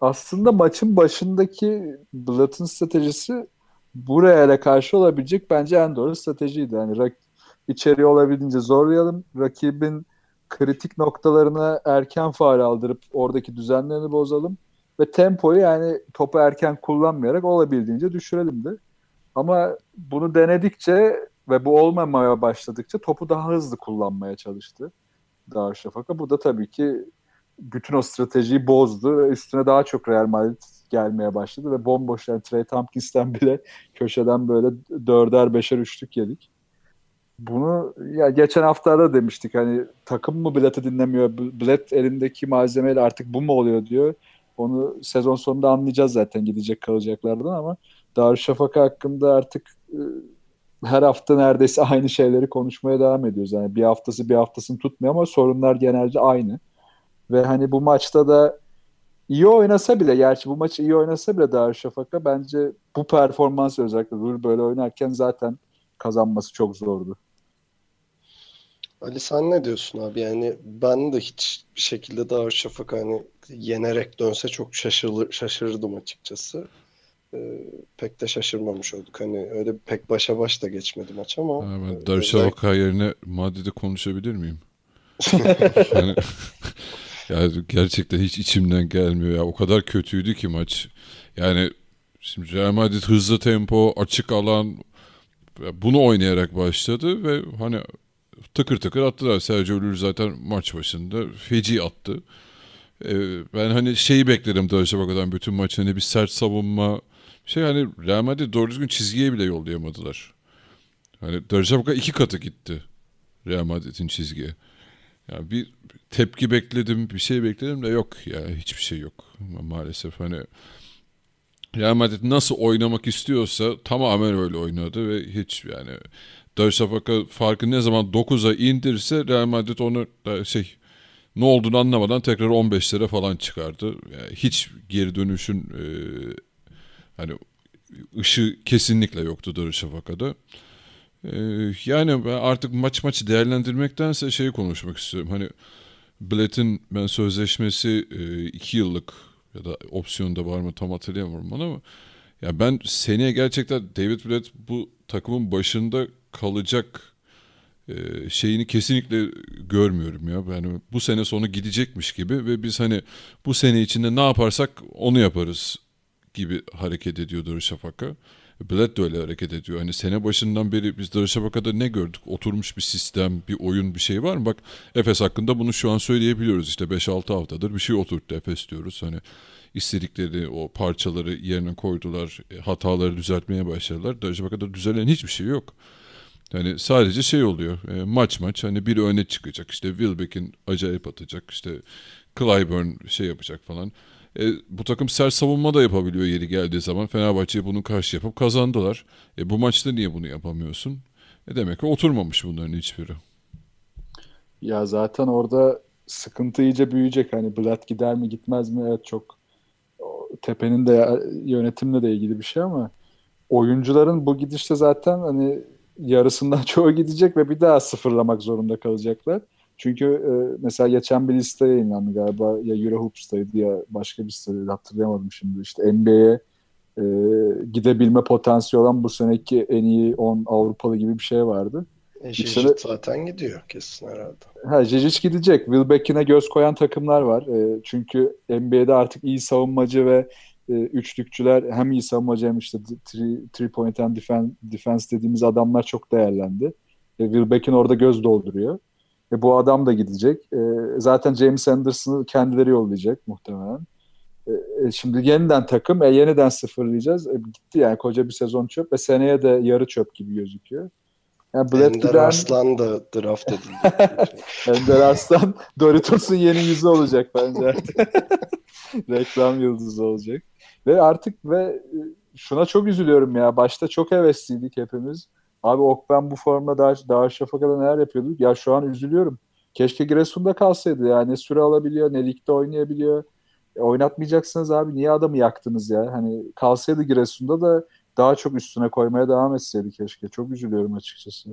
aslında maçın başındaki Blatt'ın stratejisi buraya karşı olabilecek bence en doğru stratejiydi. Yani rak- içeriye olabildiğince zorlayalım. Rakibin kritik noktalarına erken faal aldırıp oradaki düzenlerini bozalım. Ve tempoyu yani topu erken kullanmayarak olabildiğince düşürelim de. Ama bunu denedikçe ve bu olmamaya başladıkça topu daha hızlı kullanmaya çalıştı Darüşşafaka. Bu da tabii ki bütün o stratejiyi bozdu üstüne daha çok Real Madrid gelmeye başladı ve bomboş yani Trey Tompkins'ten bile köşeden böyle dörder beşer üçlük yedik. Bunu ya geçen haftalarda demiştik hani takım mı Blatt'ı dinlemiyor, Blatt elindeki malzemeyle artık bu mu oluyor diyor. Onu sezon sonunda anlayacağız zaten gidecek kalacaklardan ama Darüşşafaka hakkında artık e, her hafta neredeyse <laughs> aynı şeyleri konuşmaya devam ediyoruz. Yani bir haftası bir haftasını tutmuyor ama sorunlar genelde aynı. Ve hani bu maçta da iyi oynasa bile, gerçi bu maçı iyi oynasa bile Darüşşafaka bence bu performans özellikle Rul böyle oynarken zaten kazanması çok zordu. Ali sen ne diyorsun abi? Yani ben de hiç bir şekilde Darüşşafaka hani yenerek dönse çok şaşırır, şaşırırdım açıkçası. Ee, pek de şaşırmamış olduk. Hani öyle pek başa baş da geçmedi maç ama Ha, e, ben Darüşşafaka yerine Madrid'i konuşabilir miyim? <laughs> yani, <laughs> yani gerçekten hiç içimden gelmiyor ya. O kadar kötüydü ki maç. Yani şimdi Real Madrid hızlı tempo, açık alan bunu oynayarak başladı ve hani tıkır tıkır attılar. Sergio Llull zaten maç başında feci attı. Ee, ben hani şeyi bekledim Darüşşafaka'dan bütün maç hani bir sert savunma şey hani Real Madrid doğru düzgün çizgiye bile yollayamadılar. Hani Darüşşafaka iki katı gitti Real Madrid'in çizgiye. Yani bir tepki bekledim, bir şey bekledim de yok ya hiçbir şey yok maalesef. Hani Real Madrid nasıl oynamak istiyorsa tamamen öyle oynadı ve hiç yani Darüşşafaka farkı ne zaman 9'a indirse Real Madrid onu şey ne olduğunu anlamadan tekrar 15'lere falan çıkardı. Yani hiç geri dönüşün e, hani ışığı kesinlikle yoktu Darüşşafaka'da. E, yani ben artık maç maçı değerlendirmektense şeyi konuşmak istiyorum. Hani Blatt'in ben sözleşmesi 2 yıllık ya da opsiyonda var mı tam hatırlayamıyorum onu ama ya ben seneye gerçekten David Blatt bu takımın başında kalacak e, şeyini kesinlikle görmüyorum ya. Yani bu sene sonu gidecekmiş gibi ve biz hani bu sene içinde ne yaparsak onu yaparız gibi hareket ediyor Darüşşafaka. Blatt de öyle hareket ediyor. Hani sene başından beri biz Darüşşafaka'da ne gördük? Oturmuş bir sistem, bir oyun, bir şey var mı? Bak Efes hakkında bunu şu an söyleyebiliyoruz. İşte 5-6 haftadır bir şey oturttu Efes diyoruz. Hani istedikleri o parçaları yerine koydular. Hataları düzeltmeye başladılar. Darüşşafaka'da düzelen hiçbir şey yok. Yani sadece şey oluyor. E, maç maç hani biri öne çıkacak. İşte Wilbeck'in acayip atacak. İşte Clyburn şey yapacak falan. E, bu takım sert savunma da yapabiliyor yeri geldiği zaman. Fenerbahçe'ye bunu karşı yapıp kazandılar. E, bu maçta niye bunu yapamıyorsun? E, demek ki oturmamış bunların hiçbiri. Ya zaten orada sıkıntı iyice büyüyecek. Hani Blatt gider mi gitmez mi? Evet çok tepenin de yönetimle de ilgili bir şey ama oyuncuların bu gidişte zaten hani yarısından <laughs> çoğu gidecek ve bir daha sıfırlamak zorunda kalacaklar. Çünkü e, mesela geçen bir liste yayınlandı galiba ya Eurohoops'taydı ya başka bir sitede hatırlayamadım şimdi. İşte NBA'ye e, gidebilme potansiyeli olan bu seneki en iyi 10 Avrupalı gibi bir şey vardı. E, Jijic zaten gidiyor kesin herhalde. Ha, Jijic gidecek. Will Beck'ine göz koyan takımlar var. E, çünkü NBA'de artık iyi savunmacı ve e, üçlükçüler hem iyi savunmacı hem işte three, three point and defense, defense dediğimiz adamlar çok değerlendi. E, Will Beck'in orada göz dolduruyor. E, bu adam da gidecek. E, zaten James Anderson'ı kendileri yollayacak muhtemelen. E, e, şimdi yeniden takım, e, yeniden sıfırlayacağız. E, gitti yani koca bir sezon çöp ve seneye de yarı çöp gibi gözüküyor. Yani Brad Ender Giden... Arslan da draft edildi. <laughs> Ender Arslan Doritos'un yeni yüzü olacak bence artık. <laughs> Reklam yıldızı olacak. Ve artık ve e, şuna çok üzülüyorum ya. Başta çok hevesliydik hepimiz. Abi Okben bu formda daha, daha Şafaka'da neler yapıyorduk? Ya şu an üzülüyorum. Keşke Giresun'da kalsaydı ya. Ne süre alabiliyor ne ligde oynayabiliyor. E, oynatmayacaksınız abi. Niye adamı yaktınız ya? Hani kalsaydı Giresun'da da daha çok üstüne koymaya devam etseydi keşke. Çok üzülüyorum açıkçası.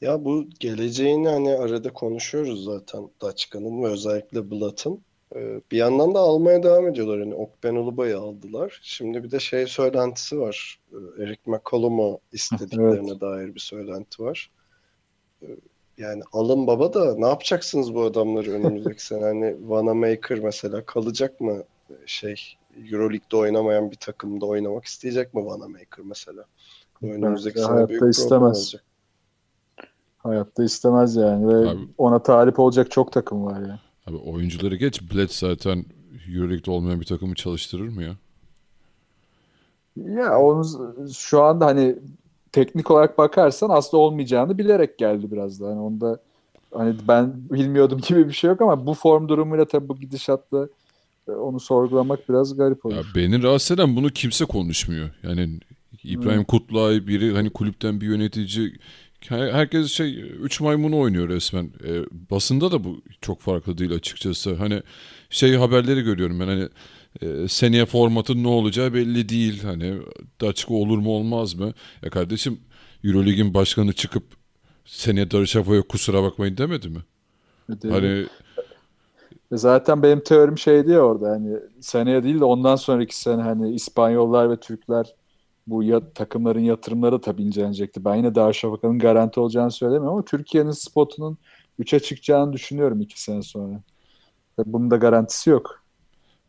Ya bu geleceğini hani arada konuşuyoruz zaten Daçka'nın ve özellikle Blatt'ın. Ee, bir yandan da almaya devam ediyorlar. Hani Okben Ulubay'ı aldılar. Şimdi bir de şey söylentisi var. Ee, Eric McCollum'u istediklerine evet. dair bir söylenti var. Ee, yani alın baba da ne yapacaksınız bu adamları önümüzdeki sene? Hani Vanamaker mesela kalacak mı şey Euroleague'de oynamayan bir takımda oynamak isteyecek mi Vanamaker mesela? Önümüzdeki sene hayatta büyük istemez. olacak. Hayatta istemez yani ve Abi, ona talip olacak çok takım var yani. Abi oyuncuları geç. Bled zaten Euroleague'de olmayan bir takımı çalıştırır mı ya? Ya onu şu anda hani teknik olarak bakarsan aslında olmayacağını bilerek geldi biraz da. Hani onda hani ben bilmiyordum gibi bir şey yok ama bu form durumuyla tabii bu gidişatla e, onu sorgulamak biraz garip olur. Ya beni rahatsız eden bunu kimse konuşmuyor. Yani İbrahim hmm. Kutlay biri hani kulüpten bir yönetici herkes şey üç maymunu oynuyor resmen. E, basında da bu çok farklı değil açıkçası. Hani şey haberleri görüyorum ben hani e, seneye formatın ne olacağı belli değil. Hani açık olur mu olmaz mı? Ya kardeşim Eurolig'in başkanı çıkıp seneye Darüşşafaka'ya kusura bakmayın demedi mi? Değil hani mi? Zaten benim teorim şeydi ya orada hani seneye değil de ondan sonraki sene hani İspanyollar ve Türkler bu ya, takımların yatırımları tabii incelenecekti. Ben yine Darüşşafaka'nın garanti olacağını söylemiyorum ama Türkiye'nin spotunun 3'e çıkacağını düşünüyorum iki sene sonra. Bunun da garantisi yok.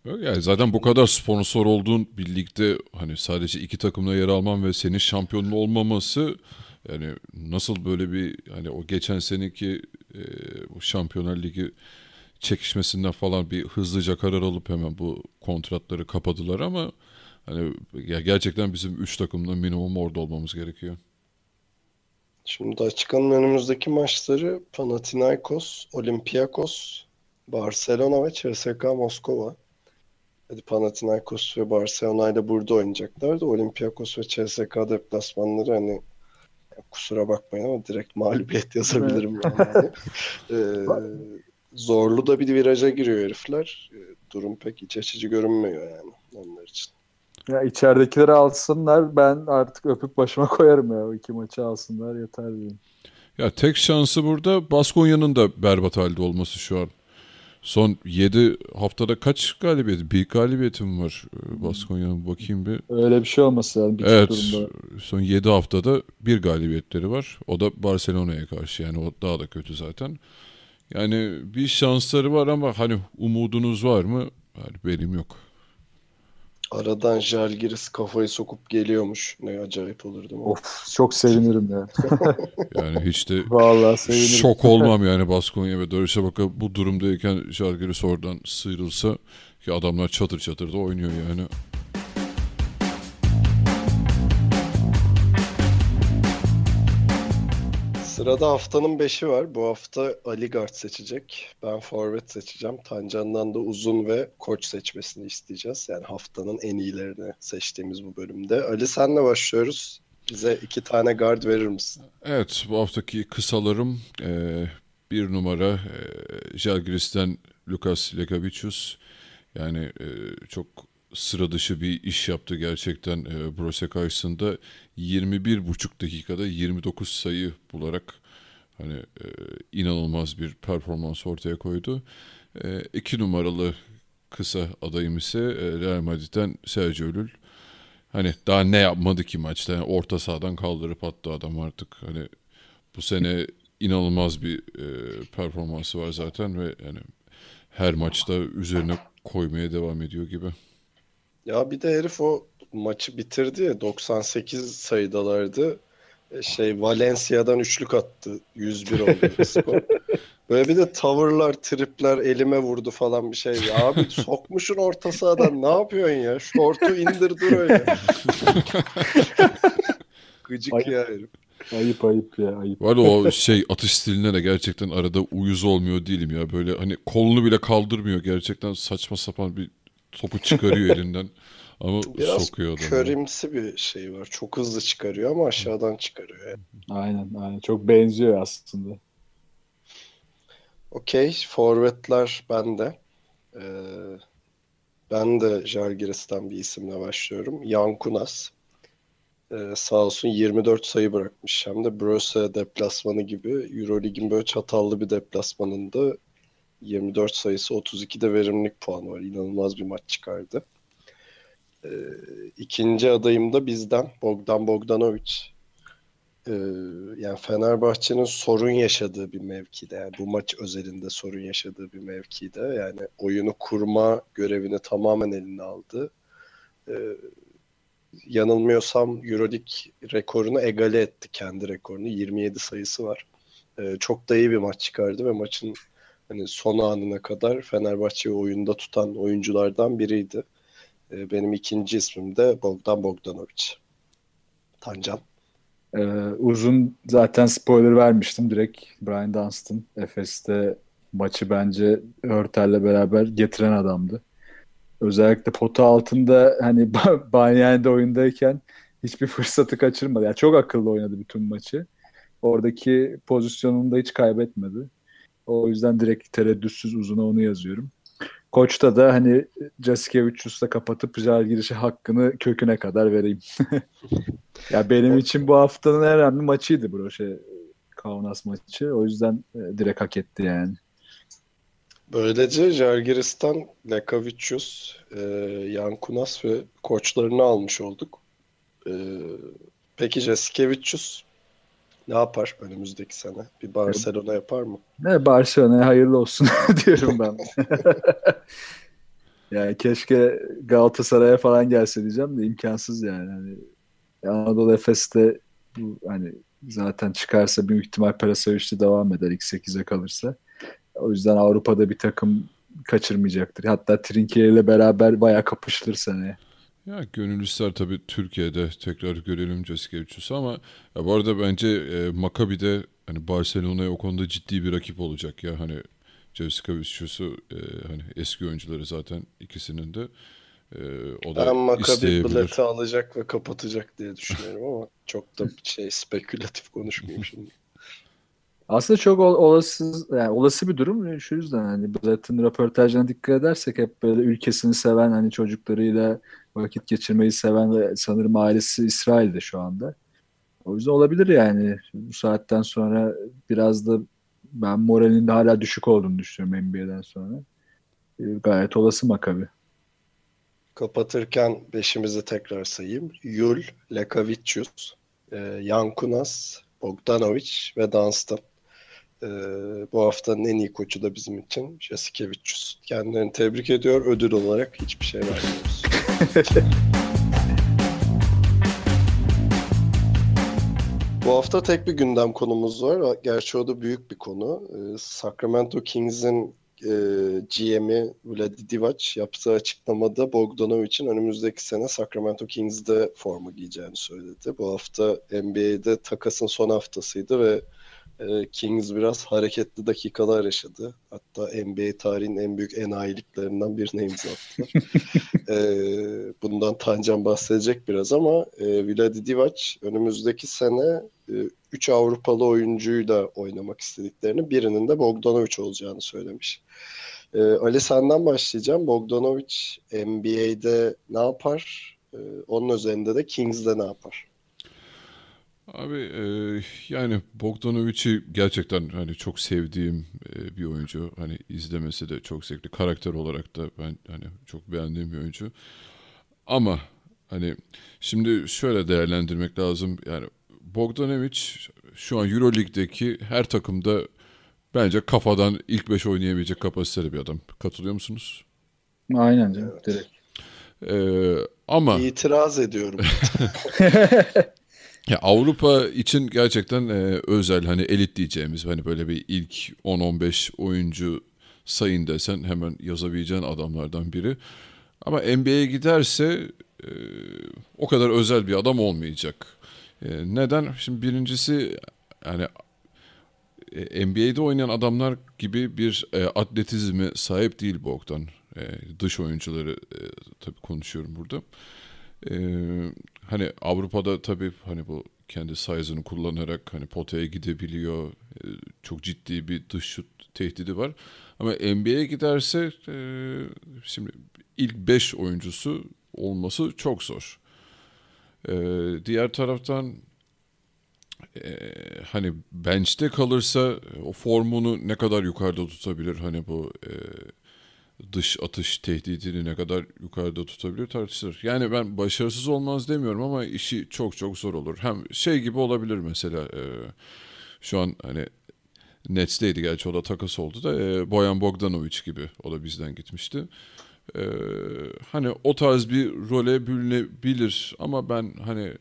Yani zaten bu kadar sponsor olduğun bir ligde hani sadece iki takımla yer alman ve senin şampiyonun olmaması yani nasıl böyle bir hani o geçen seneki e, bu Şampiyonlar Ligi çekişmesinden falan bir hızlıca karar alıp hemen bu kontratları kapadılar ama hani ya gerçekten bizim 3 takımda minimum orada olmamız gerekiyor. Şimdi açıkanın önümüzdeki maçları Panathinaikos, Olympiakos, Barcelona ve CSKA Moskova. Hadi Panathinaikos ve Barcelona ile burada oynayacaklar da Olympiakos ve CSKA deplasmanları hani kusura bakmayın ama direkt mağlubiyet yazabilirim yani. <laughs> ee, zorlu da bir viraja giriyor herifler. Ee, durum pek iç açıcı görünmüyor yani onlar için. Ya içeridekileri alsınlar ben artık öpüp başıma <laughs> koyarım ya. O iki maçı alsınlar yeter diyeyim. Ya tek şansı burada Baskonya'nın da berbat halde olması şu an. Son 7 haftada kaç galibiyet? Bir galibiyetim var e, Baskonya'nın bakayım bir. Öyle bir şey olması lazım. Evet. Durumda. Son 7 haftada bir galibiyetleri var. O da Barcelona'ya karşı yani o daha da kötü zaten. Yani bir şansları var ama hani umudunuz var mı? Yani benim yok. Aradan Jalgiris kafayı sokup geliyormuş. Ne acayip olur değil mi? Of çok sevinirim ya. <laughs> yani hiç de Vallahi sevinirim. şok olmam yani Baskonya ve Darüşşafaka bu durumdayken Jalgiris oradan sıyrılsa ki adamlar çatır çatır da oynuyor yani. Sırada haftanın 5'i var. Bu hafta Ali Guard seçecek. Ben forvet seçeceğim. Tancan'dan da uzun ve koç seçmesini isteyeceğiz. Yani haftanın en iyilerini seçtiğimiz bu bölümde. Ali senle başlıyoruz. Bize iki tane guard verir misin? Evet bu haftaki kısalarım e, bir numara e, Žalgiris'ten Lukas Lekavicius. Yani e, çok sıra dışı bir iş yaptı gerçekten e, Brose karşısında 21,5 dakikada 29 sayı bularak hani e, inanılmaz bir performans ortaya koydu. E, iki numaralı kısa adayım ise e, Real Madrid'den Sergio Llull. Hani daha ne yapmadı ki maçta? Yani orta sahadan kaldırıp attı adam artık. Hani bu sene inanılmaz bir e, performansı var zaten ve yani her maçta üzerine koymaya devam ediyor gibi. Ya bir de herif o maçı bitirdi ya 98 sayıdalardı. E, Şey Valencia'dan üçlük attı. 101 oldu skor. <laughs> Böyle bir de tavırlar, tripler elime vurdu falan bir şey. Abi sokmuşun orta sahadan ne yapıyorsun ya? Şortu indir dur öyle. <laughs> Gıcık Ay- ya herif. Ayıp ayıp ya ayıp. Var o <laughs> şey atış stiline de gerçekten arada uyuz olmuyor değilim ya. Böyle hani kolunu bile kaldırmıyor. Gerçekten saçma sapan bir topu çıkarıyor elinden. Ama Biraz sokuyor adamı. körimsi bir şey var. Çok hızlı çıkarıyor ama aşağıdan çıkarıyor. Yani. Aynen aynen. Çok benziyor aslında. Okey. Forvetler bende. Ee, ben de Žalgiris'ten bir isimle başlıyorum. Jan Kunas. Ee, sağ olsun 24 sayı bırakmış. Hem de Brose deplasmanı gibi Eurolig'in böyle çatallı bir deplasmanında 24 sayısı 32'de verimlilik puanı var. İnanılmaz bir maç çıkardı. Ee, ikinci adayım da bizden Bogdan Bogdanovic. Ee, yani Fenerbahçe'nin sorun yaşadığı bir mevkide yani bu maç özelinde sorun yaşadığı bir mevkide yani oyunu kurma görevini tamamen eline aldı. Ee, yanılmıyorsam Euroleague rekorunu egale etti kendi rekorunu 27 sayısı var. Ee, çok da iyi bir maç çıkardı ve maçın hani son anına kadar Fenerbahçe'yi oyunda tutan oyunculardan biriydi. Ee, benim ikinci ismim de Bogdan Bogdanovic. Tancan. Ee, uzun zaten spoiler vermiştim. Direkt Brian Dunstan Efes'te maçı bence Hörtel'le beraber getiren adamdı. Özellikle pota altında hani <laughs> Banyan'da oyundayken hiçbir fırsatı kaçırmadı. Yani çok akıllı oynadı bütün maçı. Oradaki pozisyonunu da hiç kaybetmedi. O yüzden direkt tereddütsüz uzuna onu yazıyorum. Koç'ta da hani Jasikevicius'la kapatıp girişi hakkını köküne kadar vereyim. <laughs> ya benim için bu haftanın en önemli maçıydı bu şey Kaunas maçı. O yüzden e, direkt hak etti yani. Böylece Žalgiris'ten Lekavicius, e, Yankunas ve koçlarını almış olduk. E, peki Jasikevicius ne yapar önümüzdeki sene? Bir Barcelona yapar mı? Ne Barcelona'ya hayırlı olsun <laughs> diyorum ben. <laughs> yani keşke Galatasaray'a falan gelse diyeceğim de imkansız yani. Hani Anadolu Efes'te bu hani zaten çıkarsa büyük ihtimal Perasavic'te devam eder X8'e kalırsa. O yüzden Avrupa'da bir takım kaçırmayacaktır. Hatta Trinkier ile beraber bayağı kapışılır seneye. Ya gönül ister tabii Türkiye'de tekrar görelim Jasikevicius'u ama ya bu arada bence e, Maccabi'de hani Barcelona'ya o konuda ciddi bir rakip olacak. Ya hani Jasikevicius'u e, hani eski oyuncuları zaten ikisinin de e, o da Ben Maccabi bileti alacak ve kapatacak diye düşünüyorum ama çok da şey spekülatif konuşmayayım <laughs> şimdi. Aslında çok ol- olası yani olası bir durum. Şu yüzden hani Blatt'ın röportajlarına dikkat edersek hep böyle ülkesini seven hani çocuklarıyla vakit geçirmeyi seven ve sanırım ailesi İsrail'de şu anda. O yüzden olabilir yani bu saatten sonra biraz da ben moralinin de hala düşük olduğunu düşünüyorum NBA'den sonra. Ee, Gayet olası Makabi. Kapatırken beşimizi tekrar sayayım. Yul, Lekavicius, e, Yankunas, Bogdanovic ve Dunstan. E, bu haftanın en iyi koçu da bizim için Jasikevicius. Kendilerini tebrik ediyor. Ödül olarak hiçbir şey vermiyoruz. Bu hafta tek bir gündem konumuz var. Gerçi o da büyük bir konu. Ee, Sacramento Kings'in e, GM'i Vladi Divac yaptığı açıklamada Bogdanovic'in önümüzdeki sene Sacramento Kings'de forma giyeceğini söyledi. Bu hafta NBA'de takasın son haftasıydı ve e, Kings biraz hareketli dakikalar yaşadı. Hatta NBA tarihinin en büyük enayiliklerinden birine imza attılar. <laughs> e, bundan Tancan bahsedecek biraz ama e, Vladi Divac önümüzdeki sene 3 Avrupalı oyuncuyla oynamak istediklerini birinin de Bogdanovic olacağını söylemiş. Ee, Ali senden başlayacağım. Bogdanovic NBA'de ne yapar? Ee, onun üzerinde de Kings'de ne yapar? Abi e, yani Bogdanovic'i gerçekten hani çok sevdiğim e, bir oyuncu. Hani izlemesi de çok zevkli. Karakter olarak da ben hani çok beğendiğim bir oyuncu. Ama hani şimdi şöyle değerlendirmek lazım. Yani Bogdanovic şu an Euroleague'deki her takımda bence kafadan ilk 5 oynayabilecek kapasiteli bir adam. Katılıyor musunuz? Aynen canım evet. direkt. Ee, ama itiraz ediyorum. <laughs> ya Avrupa için gerçekten e, özel hani elit diyeceğimiz hani böyle bir ilk 10-15 oyuncu sayın desen hemen yazabileceğin adamlardan biri. Ama NBA'ye giderse e, o kadar özel bir adam olmayacak. E, neden? Şimdi birincisi yani e, NBA'de oynayan adamlar gibi bir e, atletizme sahip değil Bogdan. E, dış oyuncuları e, tabii konuşuyorum burada. E, hani Avrupa'da tabii hani bu kendi size'ını kullanarak hani potaya gidebiliyor. E, çok ciddi bir dış şut tehdidi var. Ama NBA'ye giderse e, şimdi ilk 5 oyuncusu olması çok zor. E, diğer taraftan e, hani bench'te kalırsa o formunu ne kadar yukarıda tutabilir hani bu e, dış atış tehdidini ne kadar yukarıda tutabilir tartışılır. Yani ben başarısız olmaz demiyorum ama işi çok çok zor olur. Hem şey gibi olabilir mesela e, şu an hani Nets'teydi gerçi o da takas oldu da e, Boyan Bogdanovic gibi o da bizden gitmişti. E, hani o tarz bir role bürünebilir ama ben hani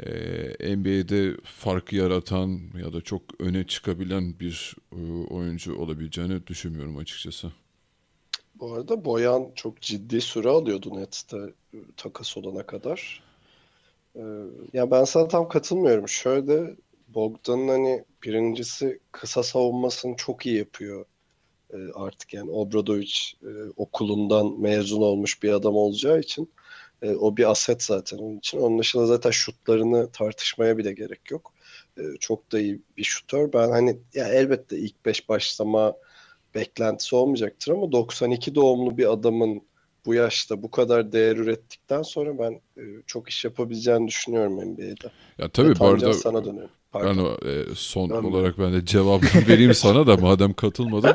e, NBA'de fark yaratan ya da çok öne çıkabilen bir e, oyuncu olabileceğini düşünmüyorum açıkçası. Bu arada Boyan çok ciddi süre alıyordu Nets'te e, takas olana kadar. Ee, ya ben sana tam katılmıyorum. Şöyle Bogdan'ın hani birincisi kısa savunmasını çok iyi yapıyor. Ee, artık yani Obradovic e, okulundan mezun olmuş bir adam olacağı için e, o bir aset zaten onun için. Onun dışında zaten şutlarını tartışmaya bile gerek yok. E, çok da iyi bir şutör. Ben hani ya elbette ilk 5 başlama beklentisi olmayacaktır ama 92 doğumlu bir adamın bu yaşta bu kadar değer ürettikten sonra ben e, çok iş yapabileceğini düşünüyorum NBA'de. Ya tabii bu arada sana dönüyorum. Ben o, e, son Dönmüyorum. olarak ben de cevabını <laughs> vereyim sana da madem katılmadın.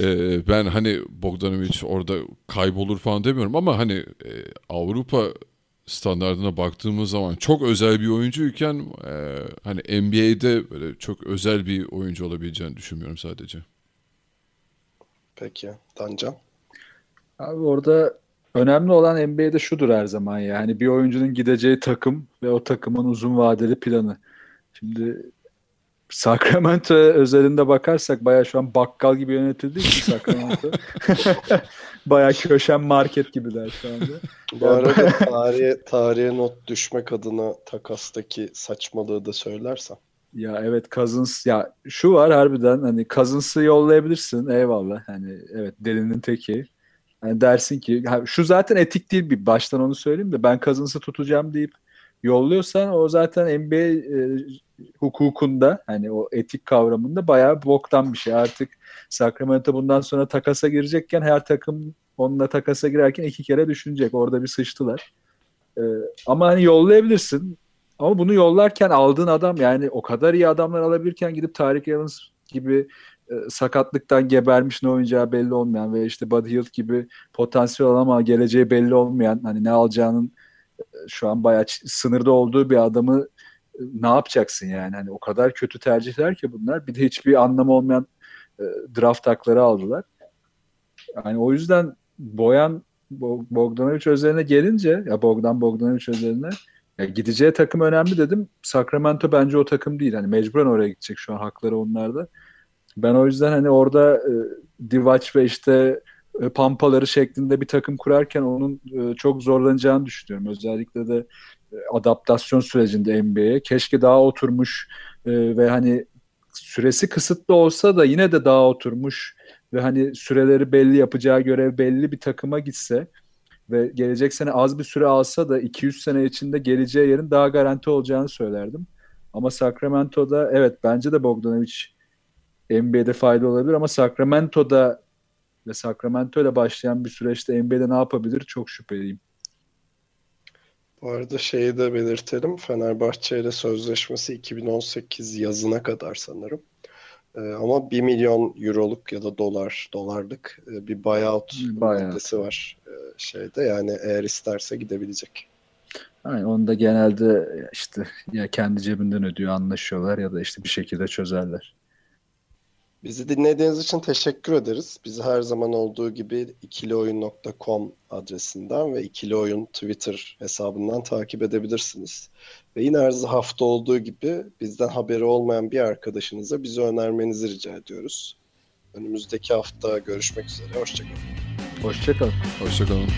e, ben hani Bogdanovic orada kaybolur falan demiyorum ama hani e, Avrupa standartına baktığımız zaman çok özel bir oyuncuyken e, hani NBA'de böyle çok özel bir oyuncu olabileceğini düşünmüyorum sadece. Peki. Tancan? Abi orada önemli olan NBA'de şudur her zaman ya. Hani bir oyuncunun gideceği takım ve o takımın uzun vadeli planı. Şimdi Sacramento özelinde bakarsak baya şu an bakkal gibi yönetildiği için Sacramento. <laughs> baya köşen market gibiler şu anda. Bu arada tarihe, tarihe not düşmek adına takastaki saçmalığı da söylersen. Ya evet Cousins ya şu var harbiden hani Cousins'ı yollayabilirsin eyvallah hani evet delinin teki. Yani dersin ki şu zaten etik değil bir baştan onu söyleyeyim de ben Cousins'ı tutacağım deyip yolluyorsan o zaten NBA e, hukukunda hani o etik kavramında bayağı boktan bir şey. Artık Sacramento bundan sonra takasa girecekken her takım onunla takasa girerken iki kere düşünecek. Orada bir sıçtılar. Ee, ama hani yollayabilirsin. Ama bunu yollarken aldığın adam yani o kadar iyi adamlar alabilirken gidip Tarık Evans gibi e, sakatlıktan gebermiş ne oynayacağı belli olmayan ve işte Buddy Hield gibi potansiyel ama geleceği belli olmayan hani ne alacağının e, şu an bayağı sınırda olduğu bir adamı e, ne yapacaksın yani hani o kadar kötü tercihler ki bunlar bir de hiçbir anlamı olmayan e, draft hakları aldılar. Yani o yüzden Boyan Bogdanovic özeline gelince ya Bogdan Bogdanovic özeline ya gideceği takım önemli dedim. Sacramento bence o takım değil. Hani mecburen oraya gidecek şu an hakları onlarda. Ben o yüzden hani orada e, Divac ve işte e, Pampaları şeklinde bir takım kurarken onun e, çok zorlanacağını düşünüyorum. Özellikle de e, adaptasyon sürecinde NBA'ye. Keşke daha oturmuş e, ve hani süresi kısıtlı olsa da yine de daha oturmuş ve hani süreleri belli yapacağı görev belli bir takıma gitse ve gelecek sene az bir süre alsa da 200 sene içinde geleceği yerin daha garanti olacağını söylerdim. Ama Sacramento'da evet bence de Bogdanovic NBA'de fayda olabilir ama Sacramento'da ve Sacramento ile başlayan bir süreçte NBA'de ne yapabilir çok şüpheliyim. Bu arada şeyi de belirtelim. Fenerbahçe ile sözleşmesi 2018 yazına kadar sanırım. Ee, ama 1 milyon euroluk ya da dolar dolarlık e, bir buyout maddesi var şeyde. Yani eğer isterse gidebilecek. Yani onu da genelde işte ya kendi cebinden ödüyor anlaşıyorlar ya da işte bir şekilde çözerler. Bizi dinlediğiniz için teşekkür ederiz. Bizi her zaman olduğu gibi ikilioyun.com adresinden ve ikilioyun Twitter hesabından takip edebilirsiniz. Ve yine her hafta olduğu gibi bizden haberi olmayan bir arkadaşınıza bizi önermenizi rica ediyoruz. Önümüzdeki hafta görüşmek üzere. Hoşçakalın. Hoşçakalın. Hoşçakalın.